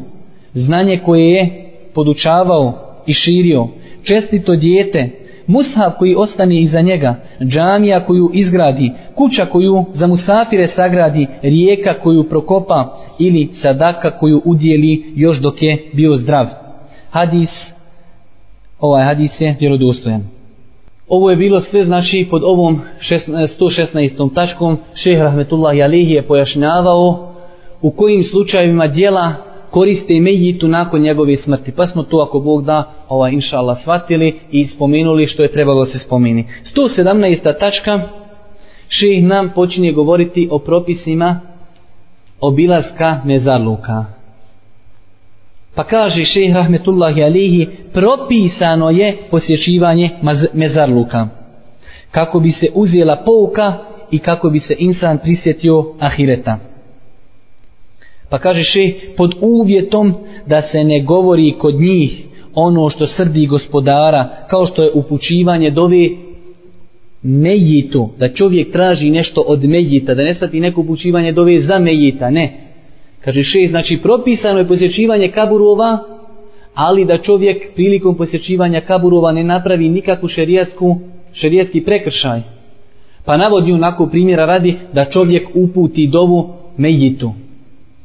znanje koje je podučavao i širio, čestito dijete, mushab koji ostane iza njega, džamija koju izgradi, kuća koju za musafire sagradi, rijeka koju prokopa ili sadaka koju udjeli još dok je bio zdrav. Hadis, ovaj hadis je vjerodostojan. Ovo je bilo sve znači pod ovom 116. E, tačkom šeh Rahmetullah Jalihi je pojašnjavao u kojim slučajevima dijela koriste mejitu nakon njegove smrti. Pa smo to ako Bog da ovaj, inša Allah shvatili i spomenuli što je trebalo se spomeni. 117. tačka šeh nam počinje govoriti o propisima obilaska mezarluka. Pa kaže šejh rahmetullahi alihi, propisano je posjećivanje mezarluka. Kako bi se uzela pouka i kako bi se insan prisjetio ahireta. Pa kaže šejh, pod uvjetom da se ne govori kod njih ono što srdi gospodara, kao što je upućivanje dove mejitu, da čovjek traži nešto od mejita, da ne svati neko upućivanje dove za mejita, ne. Kaže šest, znači propisano je posjećivanje kaburova, ali da čovjek prilikom posjećivanja kaburova ne napravi nikakvu šerijasku, šerijski prekršaj. Pa navodi onako primjera radi da čovjek uputi dovu mejitu.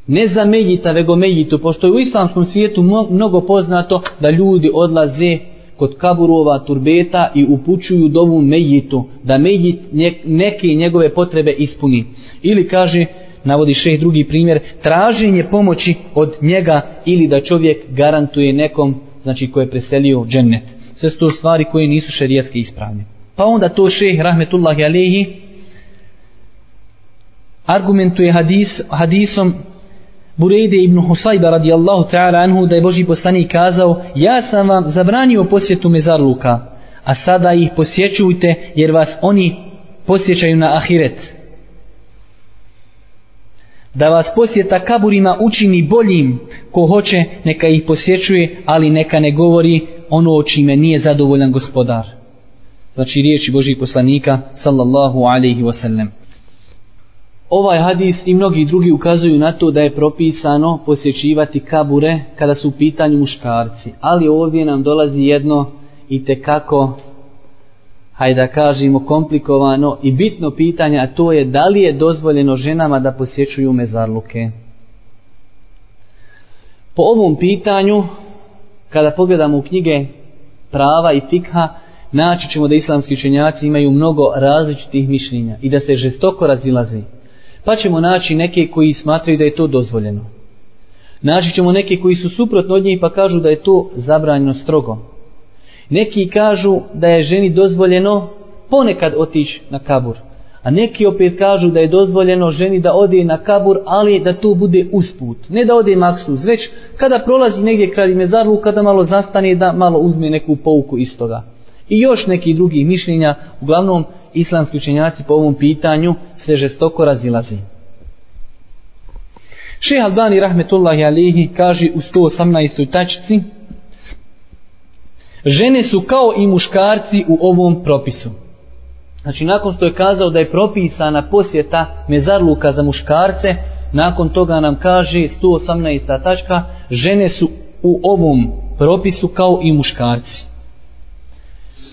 Ne za mejita, vego mejitu, pošto je u islamskom svijetu mnogo poznato da ljudi odlaze kod kaburova turbeta i upućuju dovu mejitu, da mejit neke njegove potrebe ispuni. Ili kaže, navodi šeh drugi primjer, traženje pomoći od njega ili da čovjek garantuje nekom, znači ko je preselio džennet. Sve su to stvari koje nisu šerijatski ispravne. Pa onda to šeh, rahmetullahi alehi, argumentuje hadis, hadisom Burejde ibn Husayba radijallahu ta'ala anhu da je Boži poslanik kazao ja sam vam zabranio posjetu mezarluka a sada ih posjećujte jer vas oni posjećaju na ahiret da vas posjeta kaburima učini boljim. Ko hoće neka ih posjećuje ali neka ne govori ono o čime nije zadovoljan gospodar. Znači riječi Božih poslanika sallallahu alaihi wasallam. Ovaj hadis i mnogi drugi ukazuju na to da je propisano posjećivati kabure kada su u pitanju muškarci. Ali ovdje nam dolazi jedno i te kako, hajde da kažemo, komplikovano i bitno pitanje, a to je da li je dozvoljeno ženama da posjećuju mezarluke. Po ovom pitanju, kada pogledamo u knjige prava i fikha, naći ćemo da islamski učenjaci imaju mnogo različitih mišljenja i da se žestoko razilazi pa ćemo naći neke koji smatraju da je to dozvoljeno. Naći ćemo neke koji su suprotno od njih pa kažu da je to zabranjeno strogo. Neki kažu da je ženi dozvoljeno ponekad otići na kabur. A neki opet kažu da je dozvoljeno ženi da ode na kabur, ali da to bude usput. Ne da ode maksuz, već kada prolazi negdje kraj mezarlu, kada malo zastane da malo uzme neku pouku iz toga. I još neki drugi mišljenja, uglavnom islamski učenjaci po ovom pitanju se žestoko razilazi. Šeha Albani rahmetullahi alihi kaže u 118. tačici Žene su kao i muškarci u ovom propisu. Znači nakon što je kazao da je propisana posjeta mezarluka za muškarce, nakon toga nam kaže 118. tačka žene su u ovom propisu kao i muškarci.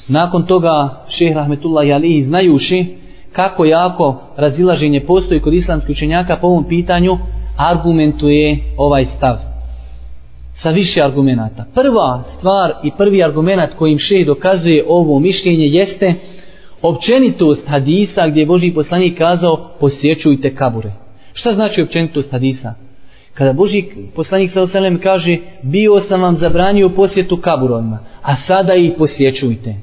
Nakon toga šehr Rahmetullah Alihi znajuši kako jako razilaženje postoji kod islamskih učenjaka po ovom pitanju, argumentuje ovaj stav. Sa više argumenta. Prva stvar i prvi argument kojim še dokazuje ovo mišljenje jeste općenitost hadisa gdje je Boži poslanik kazao posjećujte kabure. Šta znači općenitost hadisa? Kada Boži poslanik sa osalem kaže bio sam vam zabranio posjetu kaburovima, a sada ih posjećujte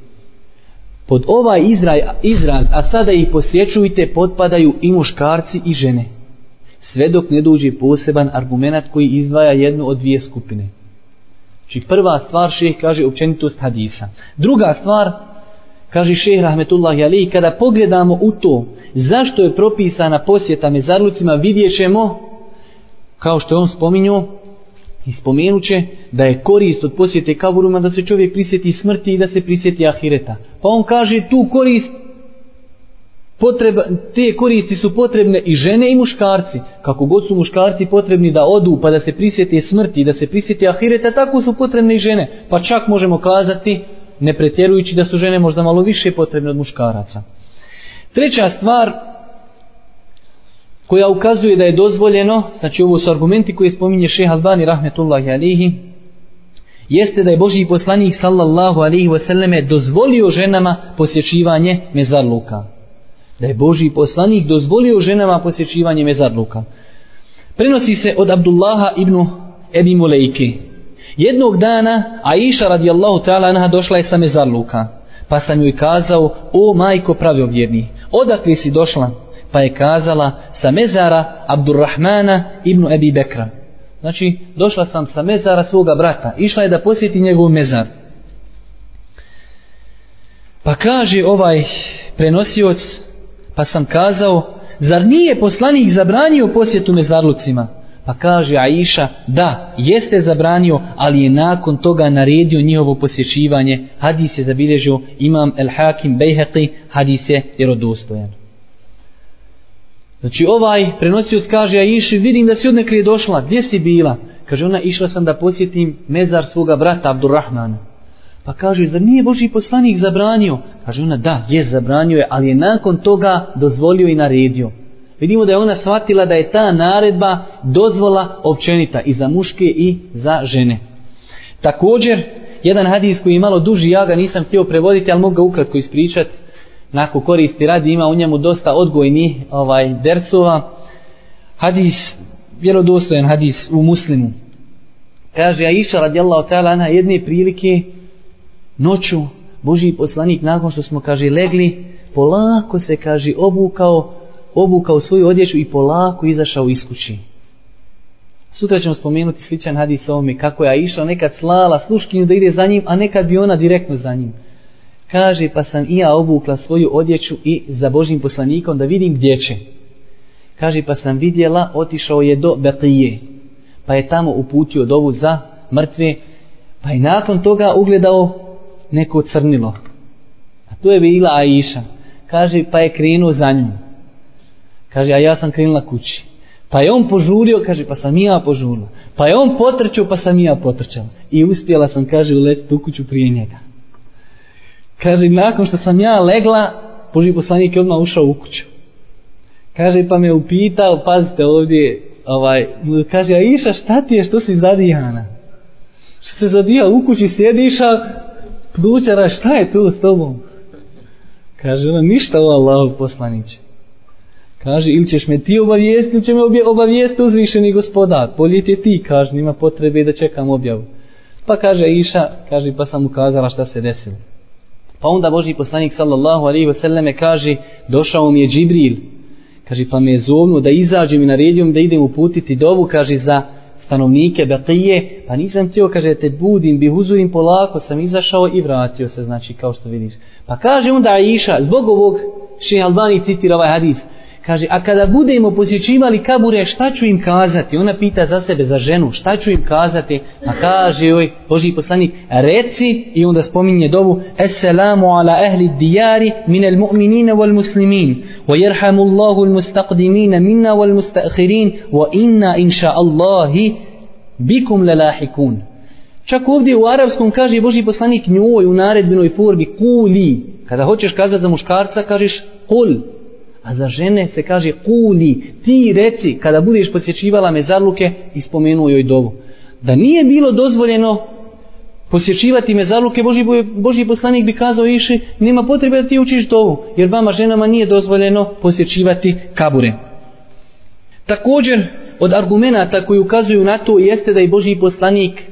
pod ovaj izraj, izraz, a sada ih posjećujte, potpadaju i muškarci i žene. Sve dok ne dođe poseban argument koji izdvaja jednu od dvije skupine. Či znači, prva stvar šeh kaže općenitost hadisa. Druga stvar, kaže šeh rahmetullahi Ali, kada pogledamo u to zašto je propisana posjeta mezarlucima, vidjet ćemo, kao što je on spominjao, I spomenut će da je korist od posjete kaburuma da se čovjek prisjeti smrti i da se prisjeti ahireta. Pa on kaže tu korist, potreba, te koristi su potrebne i žene i muškarci. Kako god su muškarci potrebni da odu pa da se prisjeti smrti i da se prisjeti ahireta, tako su potrebne i žene. Pa čak možemo kazati, ne pretjerujući da su žene možda malo više potrebne od muškaraca. Treća stvar koja ukazuje da je dozvoljeno, znači ovo su argumenti koje spominje šeha Albani rahmetullahi alihi, jeste da je Boži poslanik sallallahu alihi wasallame dozvolio ženama posjećivanje mezarluka. Da je Boži poslanik dozvolio ženama posjećivanje mezarluka. Prenosi se od Abdullaha ibn Ebi Mulejke. Jednog dana Aisha radijallahu ta'ala anha došla je sa mezarluka. Pa sam joj kazao, o majko pravovjerni, odakle si došla? pa je kazala sa mezara Abdurrahmana ibn Abi Bekra. Znači, došla sam sa mezara svoga brata. Išla je da posjeti njegov mezar. Pa kaže ovaj prenosioc, pa sam kazao, zar nije poslanik zabranio posjetu mezarlucima? Pa kaže Aisha, da, jeste zabranio, ali je nakon toga naredio njihovo posjećivanje. Hadis je zabilježio imam El Hakim Bejheqi, hadis je jerodostojan. Znači ovaj prenosioc kaže Aiši, vidim da si odnekli došla, gdje si bila? Kaže ona, išla sam da posjetim mezar svoga brata Abdurrahmana. Pa kaže, zar nije Boži poslanik zabranio? Kaže ona, da, je zabranio je, ali je nakon toga dozvolio i naredio. Vidimo da je ona shvatila da je ta naredba dozvola općenita i za muške i za žene. Također, jedan hadis koji je malo duži, ja ga nisam htio prevoditi, ali mogu ga ukratko ispričati. Nako koristi radi, ima u njemu dosta odgojni ovaj, dercova. Hadis, vjerodostojan hadis u muslimu. Kaže Aisha radijallahu ta'ala na jedne prilike noću Boži poslanik nakon što smo kaže legli polako se kaže obukao obukao svoju odjeću i polako izašao iz kući. Sutra ćemo spomenuti sličan hadis o ovome kako je išao nekad slala sluškinju da ide za njim, a nekad bi ona direktno za njim. Kaže pa sam i ja obukla svoju odjeću i za Božim poslanikom da vidim gdje će. Kaže pa sam vidjela otišao je do Beqije pa je tamo uputio dovu za mrtve pa je nakon toga ugledao neko crnilo. A to je bila Aisha. Kaže pa je krenuo za njom. Kaže, a ja sam krenula kući. Pa je on požurio, kaže, pa sam ja požurila. Pa je on potrčao, pa sam ja potrčala. I uspjela sam, kaže, uletiti u kuću prije njega. Kaže, nakon što sam ja legla, Boži poslanik je odmah ušao u kuću. Kaže, pa me upitao, pazite ovdje, ovaj, kaže, a iša, šta ti je, što si zadijana? Što se zadija u kući, sjediša, plućara, šta je tu s tobom? Kaže, ona, ništa o Allahu poslaniće. Kaže, ili ćeš me ti obavijesti, ili će me obavijesti uzvišeni gospodar. Bolje ti ti, kaže, nima potrebe da čekam objavu. Pa kaže Iša, kaže, pa sam ukazala šta se desilo. Pa onda Boži poslanik sallallahu alaihi wasallame kaže, došao mi je Džibril. Kaže, pa me je zovnuo da izađem i naredio da idem uputiti dovu, kaže, za stanovnike Beqije. Pa nisam htio, kaže, te budim, bi huzurim polako, sam izašao i vratio se, znači, kao što vidiš. Pa kaže onda Aisha, zbog ovog, še Albani citira ovaj hadis, Kaže, a kada budemo posjećivali kabure, šta ću im kazati? Ona pita za sebe, za ženu, šta ću im kazati? A kaže joj, Boži poslanik, reci i onda spominje dovu, Esselamu ala ehli dijari minel mu'minina wal muslimin, wa jerhamu Allahu al mustaqdimina minna wal mustakhirin, wa inna inša Allahi bikum lelahikun. Čak ovdje u arapskom kaže Boži poslanik njoj u naredbenoj formi kuli. Kada hoćeš kazati za muškarca, kažeš kul. A za žene se kaže kuli, ti reci kada budeš posjećivala mezarluke i spomenuo joj dovu. Da nije bilo dozvoljeno posjećivati mezarluke, Boži, Boži poslanik bi kazao iši, nema potrebe da ti učiš dovu, jer vama ženama nije dozvoljeno posjećivati kabure. Također, od argumenta koji ukazuju na to jeste da je Boži poslanik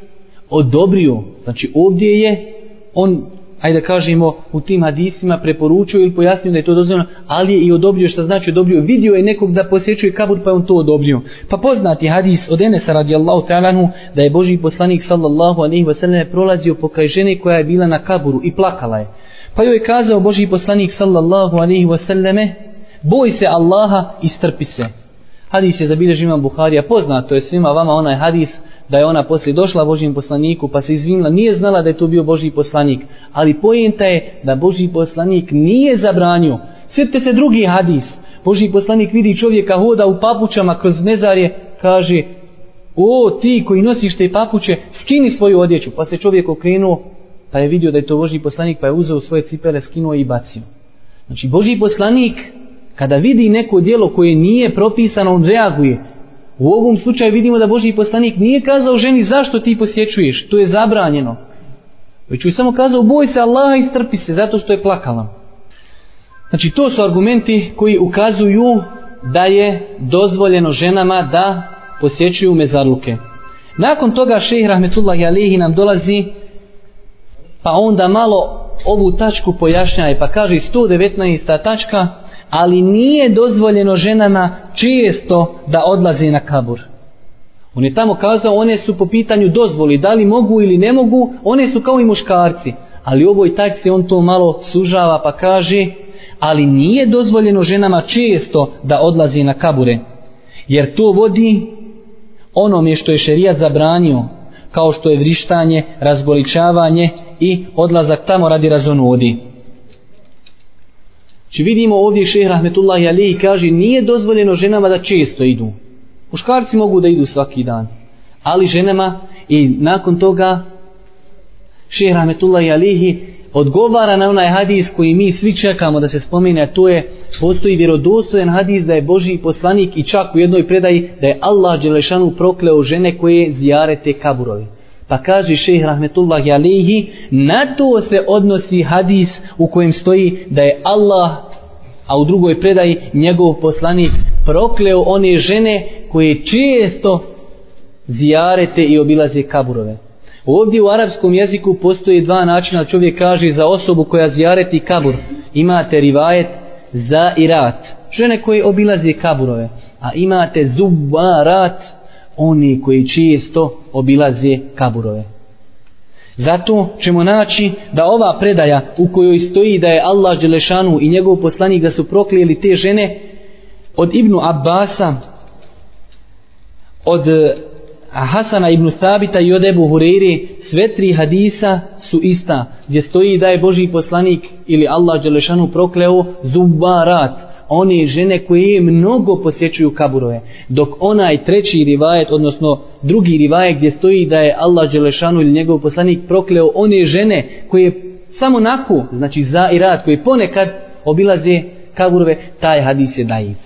odobrio, znači ovdje je on ajde da kažemo, u tim hadisima preporučio ili pojasnio da je to dozvoljeno, ali je i odobrio što znači odobrio. Vidio je nekog da posjećuje kabur pa je on to odobrio. Pa poznati hadis od Enesa radijallahu ta'alanu da je Boži poslanik sallallahu alaihi wa sallam prolazio pokraj žene koja je bila na kaburu i plakala je. Pa joj je kazao Boži poslanik sallallahu alaihi wa sallame boj se Allaha i strpi se. Hadis je zabilježio imam Buharija, poznato je svima vama onaj hadis da je ona poslije došla Božijem poslaniku pa se izvinila, nije znala da je to bio Božji poslanik, ali pojenta je da Božji poslanik nije zabranio. Sjetite se drugi hadis, Božji poslanik vidi čovjeka hoda u papučama kroz mezarje, kaže, o ti koji nosiš te papuče, skini svoju odjeću, pa se čovjek okrenuo, pa je vidio da je to Božji poslanik, pa je uzeo svoje cipele, skinuo i bacio. Znači, Božji poslanik, kada vidi neko dijelo koje nije propisano, on reaguje, U ovom slučaju vidimo da Boži poslanik nije kazao ženi zašto ti posjećuješ, to je zabranjeno. Već je samo kazao boj se Allaha i strpi se zato što je plakala. Znači to su argumenti koji ukazuju da je dozvoljeno ženama da posjećuju mezarluke. Nakon toga šejh Rahmetullahi Jalihi nam dolazi pa onda malo ovu tačku pojašnjaje pa kaže 119. tačka ali nije dozvoljeno ženama često da odlaze na kabur. On je tamo kazao, one su po pitanju dozvoli, da li mogu ili ne mogu, one su kao i muškarci. Ali u ovoj tajci on to malo sužava pa kaže, ali nije dozvoljeno ženama često da odlaze na kabure. Jer to vodi onome što je šerijat zabranio, kao što je vrištanje, razgoličavanje i odlazak tamo radi razonodi. Či vidimo ovdje šehr Rahmetullahi Ali kaže nije dozvoljeno ženama da često idu. Muškarci mogu da idu svaki dan. Ali ženama i nakon toga šehr Rahmetullahi Alihi odgovara na onaj hadis koji mi svi čekamo da se spomene, a to je postoji vjerodostojan hadis da je Boži poslanik i čak u jednoj predaji da je Allah Đelešanu prokleo žene koje zijare te kaburovi. Pa kaže šejh Rahmetullahi Alihi, na to se odnosi hadis u kojem stoji da je Allah, a u drugoj predaji njegov poslanik prokleo one žene koje često zijarete i obilaze kaburove. Ovdje u arapskom jeziku postoje dva načina čovjek kaže za osobu koja zijareti kabur. Imate rivajet za irat. Žene koje obilaze kaburove. A imate zubarat. Oni koji često obilaze kaburove. Zato ćemo naći da ova predaja u kojoj stoji da je Allah Đelešanu i njegov poslanik da su proklijeli te žene od Ibnu Abbasa od eh, Hasana ibn Sabita i od Ebu Hureyri sve tri hadisa su ista gdje stoji da je Boži poslanik ili Allah Đelešanu prokleo zubarat one žene koje mnogo posjećuju kaburove dok onaj treći rivajet odnosno drugi rivajet gdje stoji da je Allah Đelešanu ili njegov poslanik prokleo one žene koje samo naku znači za i rad koje ponekad obilaze kaburove taj hadis je daiv.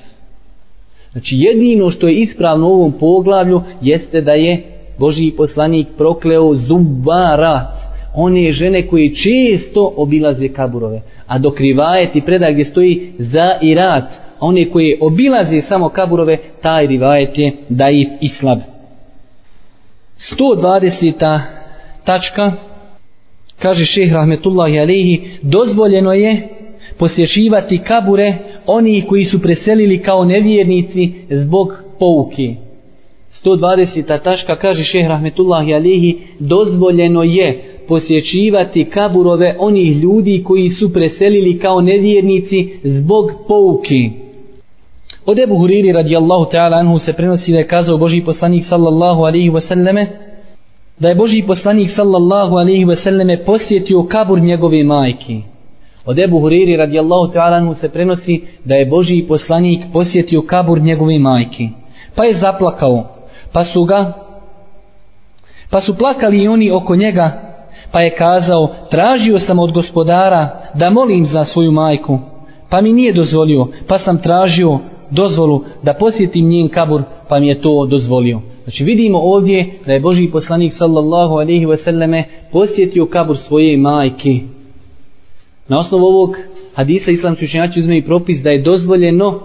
Znači jedino što je ispravno u ovom poglavlju jeste da je Božiji poslanik prokleo zubara, One žene koje često obilaze kaburove. A dok rivajet i predaj gdje stoji za i rat. One koje obilaze samo kaburove, taj rivajet je daif i slab. 120. tačka kaže šeh rahmetullahi alihi dozvoljeno je posjećivati kabure oni koji su preselili kao nevjernici zbog pouke. 120. taška kaže šehr Rahmetullahi Alihi dozvoljeno je posjećivati kaburove onih ljudi koji su preselili kao nevjernici zbog pouke. Od Ebu Huriri radijallahu ta'ala anhu se prenosi da je kazao Boži poslanik sallallahu alaihi wasallame da je Boži poslanik sallallahu alaihi wasallame posjetio kabur njegove majke. Od Ebu Huriri radijallahu ta'ala mu se prenosi da je Boži poslanik posjetio kabur njegove majke. Pa je zaplakao. Pa su ga pa su plakali i oni oko njega. Pa je kazao, tražio sam od gospodara da molim za svoju majku. Pa mi nije dozvolio. Pa sam tražio dozvolu da posjetim njen kabur. Pa mi je to dozvolio. Znači vidimo ovdje da je Boži poslanik sallallahu alaihi wasallame posjetio kabur svoje majke. Na osnovu ovog hadisa islamski učenjaci uzme i propis da je dozvoljeno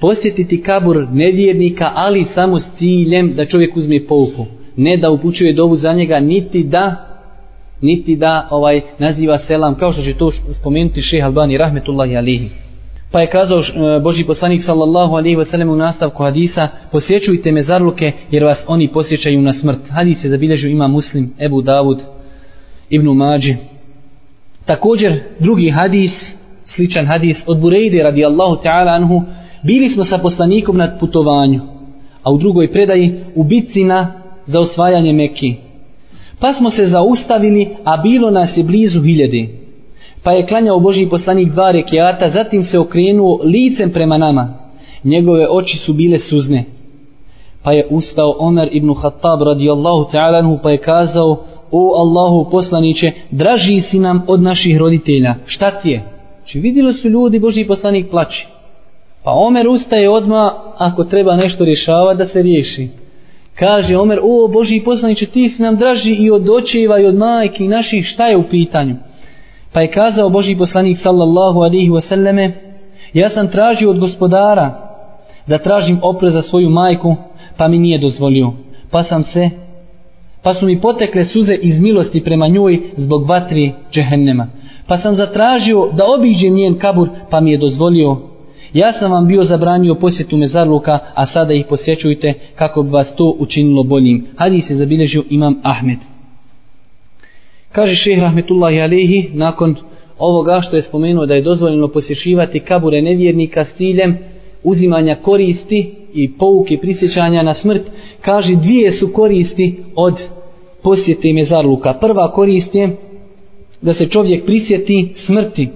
posjetiti kabur nevjernika, ali samo s ciljem da čovjek uzme pouku. Ne da upućuje dovu za njega, niti da niti da ovaj naziva selam, kao što će to spomenuti šeha Albani, rahmetullahi alihi. Pa je kazao e, Boži poslanik sallallahu alaihi wasallam u nastavku hadisa, posjećujte me zarluke jer vas oni posjećaju na smrt. Hadis je zabilježio ima muslim, Ebu Davud, Ibnu Mađi, Također drugi hadis, sličan hadis od Burejde radijallahu ta'ala anhu, bili smo sa poslanikom na putovanju, a u drugoj predaji u bitci na za osvajanje Mekke. Pa smo se zaustavili, a bilo nas je blizu hiljade. Pa je klanjao Boži poslanik dva rekiata, zatim se okrenuo licem prema nama. Njegove oči su bile suzne. Pa je ustao Omer ibn Khattab radijallahu ta'ala anhu pa je kazao, o Allahu poslaniće, draži si nam od naših roditelja. Šta ti je? Či vidjeli su ljudi, Boži poslanik plaći. Pa Omer ustaje odma ako treba nešto rješava da se riješi. Kaže Omer, o Boži poslaniče, ti si nam draži i od očeva i od majke i naših, šta je u pitanju? Pa je kazao Boži poslanik sallallahu alihi wasallame, ja sam tražio od gospodara da tražim oprez za svoju majku, pa mi nije dozvolio. Pa sam se pa su mi potekle suze iz milosti prema njoj zbog vatri džehennema. Pa sam zatražio da obiđem njen kabur, pa mi je dozvolio. Ja sam vam bio zabranio posjetu mezarluka, a sada ih posjećujte kako bi vas to učinilo boljim. Hadis je zabilježio imam Ahmed. Kaže šeheh Rahmetullahi Alehi, nakon ovoga što je spomenuo da je dozvoljeno posjećivati kabure nevjernika s ciljem uzimanja koristi i pouke prisjećanja na smrt, kaže dvije su koristi od posjete mezarluka. Prva korist je da se čovjek prisjeti smrti.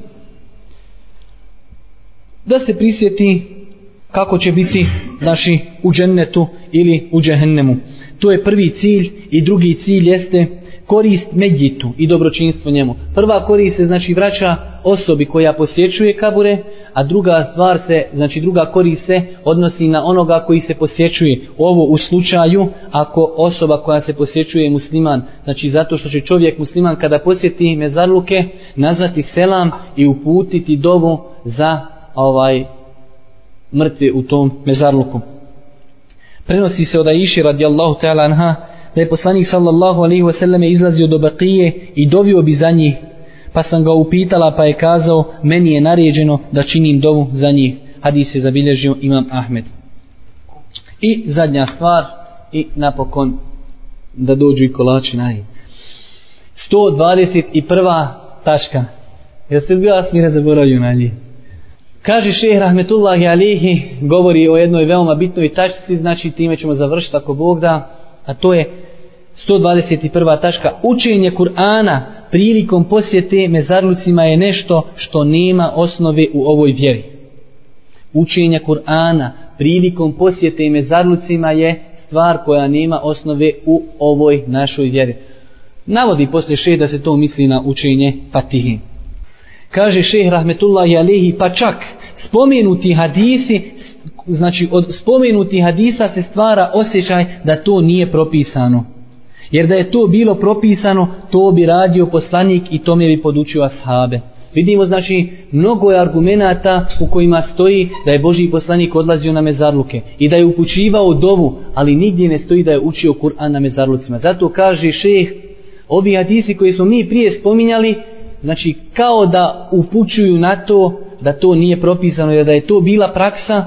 Da se prisjeti kako će biti naši u džennetu ili u džehennemu. To je prvi cilj i drugi cilj jeste korist medjitu i dobročinstvo njemu. Prva korist se znači vraća osobi koja posjećuje kabure, a druga stvar se, znači druga korist se odnosi na onoga koji se posjećuje. Ovo u slučaju ako osoba koja se posjećuje je musliman, znači zato što će čovjek musliman kada posjeti mezarluke nazvati selam i uputiti dovu za ovaj mrtvi u tom mezarluku. Prenosi se od Aiši radijallahu ta'ala anha da je poslanik sallallahu alaihi wa sallam izlazio do Bakije i dovio bi za njih. Pa sam ga upitala pa je kazao meni je naređeno da činim dovu za njih. Hadis je zabilježio imam Ahmed. I zadnja stvar i napokon da dođu i kolači naj 121. tačka. Jel se bila smira zaboravio na njih? Kaže šeh Rahmetullahi Alihi, govori o jednoj veoma bitnoj tačci, znači time ćemo završiti ako Bog da, a to je 121. tačka. Učenje Kur'ana prilikom posjete mezarlucima je nešto što nema osnove u ovoj vjeri. Učenje Kur'ana prilikom posjete mezarlucima je stvar koja nema osnove u ovoj našoj vjeri. Navodi poslije šeh da se to misli na učenje Fatihi. Kaže šeh Rahmetullahi alejhi pa čak spomenuti hadisi, znači od spomenuti hadisa se stvara osjećaj da to nije propisano. Jer da je to bilo propisano, to bi radio poslanik i tome bi podučio ashabe. Vidimo znači mnogo je argumenata u kojima stoji da je Boži poslanik odlazio na mezarluke i da je upućivao dovu, ali nigdje ne stoji da je učio Kur'an na mezarlucima. Zato kaže šeh, ovi hadisi koji smo mi prije spominjali, znači kao da upućuju na to da to nije propisano jer da je to bila praksa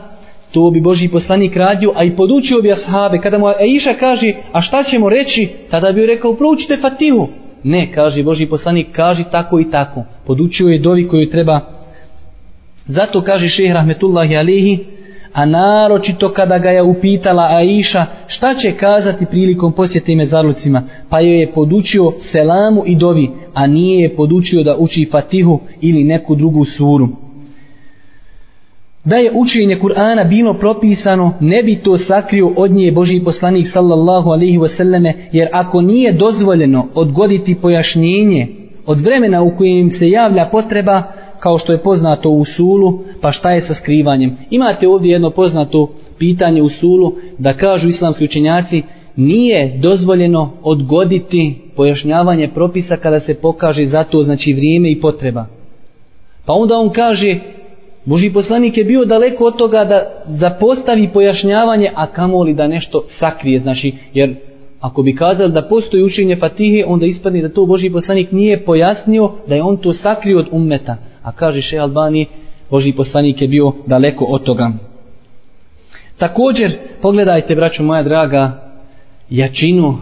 to bi Boži poslanik radio a i podučio bi ashabe. Kada mu Aisha kaže a šta ćemo reći? Tada bi rekao proučite Fatihu. Ne kaže Boži poslanik kaže tako i tako. Podučio je dovi koju treba. Zato kaže šehr Rahmetullahi Alihi a naročito kada ga je upitala Aisha šta će kazati prilikom posjete mezarlucima, pa joj je podučio selamu i dovi, a nije je podučio da uči Fatihu ili neku drugu suru. Da je učenje Kur'ana bilo propisano, ne bi to sakrio od nje Boži poslanik sallallahu alaihi wasallame, jer ako nije dozvoljeno odgoditi pojašnjenje od vremena u kojem se javlja potreba, kao što je poznato u sulu, pa šta je sa skrivanjem? Imate ovdje jedno poznato pitanje u sulu da kažu islamski učenjaci nije dozvoljeno odgoditi pojašnjavanje propisa kada se pokaže za to znači vrijeme i potreba. Pa onda on kaže Boži poslanik je bio daleko od toga da zapostavi pojašnjavanje, a kamoli da nešto sakrije, znači, jer ako bi kazali da postoji učenje Fatihe, onda ispadne da to Boži poslanik nije pojasnio, da je on to sakrio od ummeta. A kaže še Albani, Boži poslanik je bio daleko od toga. Također, pogledajte, braćo moja draga, jačinu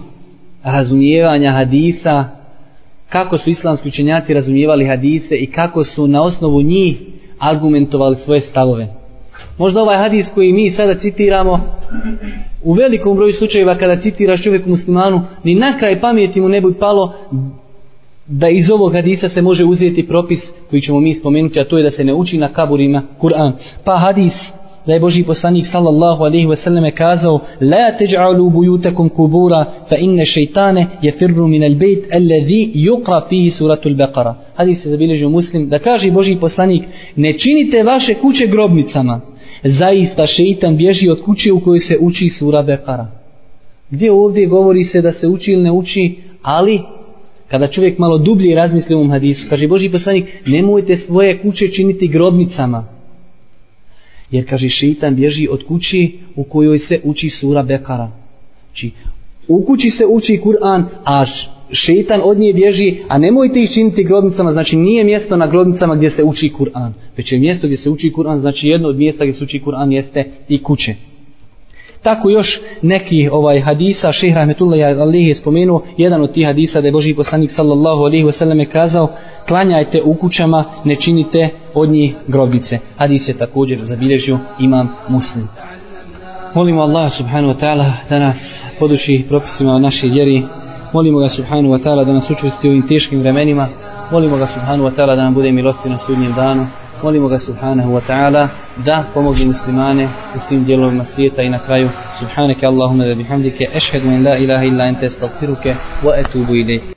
razumijevanja hadisa, kako su islamski učenjaci razumijevali hadise i kako su na osnovu njih argumentovali svoje stavove. Možda ovaj hadis koji mi sada citiramo, u velikom broju slučajeva kada citiraš čovjeku muslimanu, ni na kraj pameti mu ne bi palo da iz ovog hadisa se može uzeti propis koji ćemo mi spomenuti, a to je da se ne uči na kaburima Kur'an. Pa hadis da je Boži poslanik sallallahu alaihi wa sallam kazao La teđa'alu bujutakum kubura fa inne šeitane je firru min al bejt alladhi yukra fihi suratul beqara. Hadis se zabilježio muslim da kaže Boži poslanik ne činite vaše kuće grobnicama. Zaista šeitan bježi od kuće u kojoj se uči sura Beqara. Gdje ovdje govori se da se uči ili ne uči, ali kada čovjek malo dublje razmisli u ovom hadisu, kaže Boži poslanik, nemojte svoje kuće činiti grobnicama. Jer kaže šeitan bježi od kući u kojoj se uči sura Bekara. Znači, u kući se uči Kur'an, a šeitan od nje bježi, a nemojte ih činiti grobnicama, znači nije mjesto na grobnicama gdje se uči Kur'an. Već je mjesto gdje se uči Kur'an, znači jedno od mjesta gdje se uči Kur'an jeste i kuće. Tako još neki ovaj hadisa, šehr Rahmetullahi alihi je spomenuo, jedan od tih hadisa da je Boži poslanik sallallahu alihi wasallam je kazao, klanjajte u kućama, ne činite od njih grobice. Hadis je također zabilježio imam muslim. Molimo Allah subhanahu wa ta'ala da nas poduši propisima naše našoj vjeri. Molimo ga subhanahu wa ta'ala da nas učvrsti u ovim teškim vremenima. Molimo ga subhanahu wa ta'ala da nam bude milosti na sudnjem danu. Molimo ga subhanahu wa ta'ala da pomogne muslimane u svim dijelovima svijeta i na kraju subhanaka Allahumma da bihamdike ešhedu in la ilaha illa ente stagfiruke wa etubu ilaih.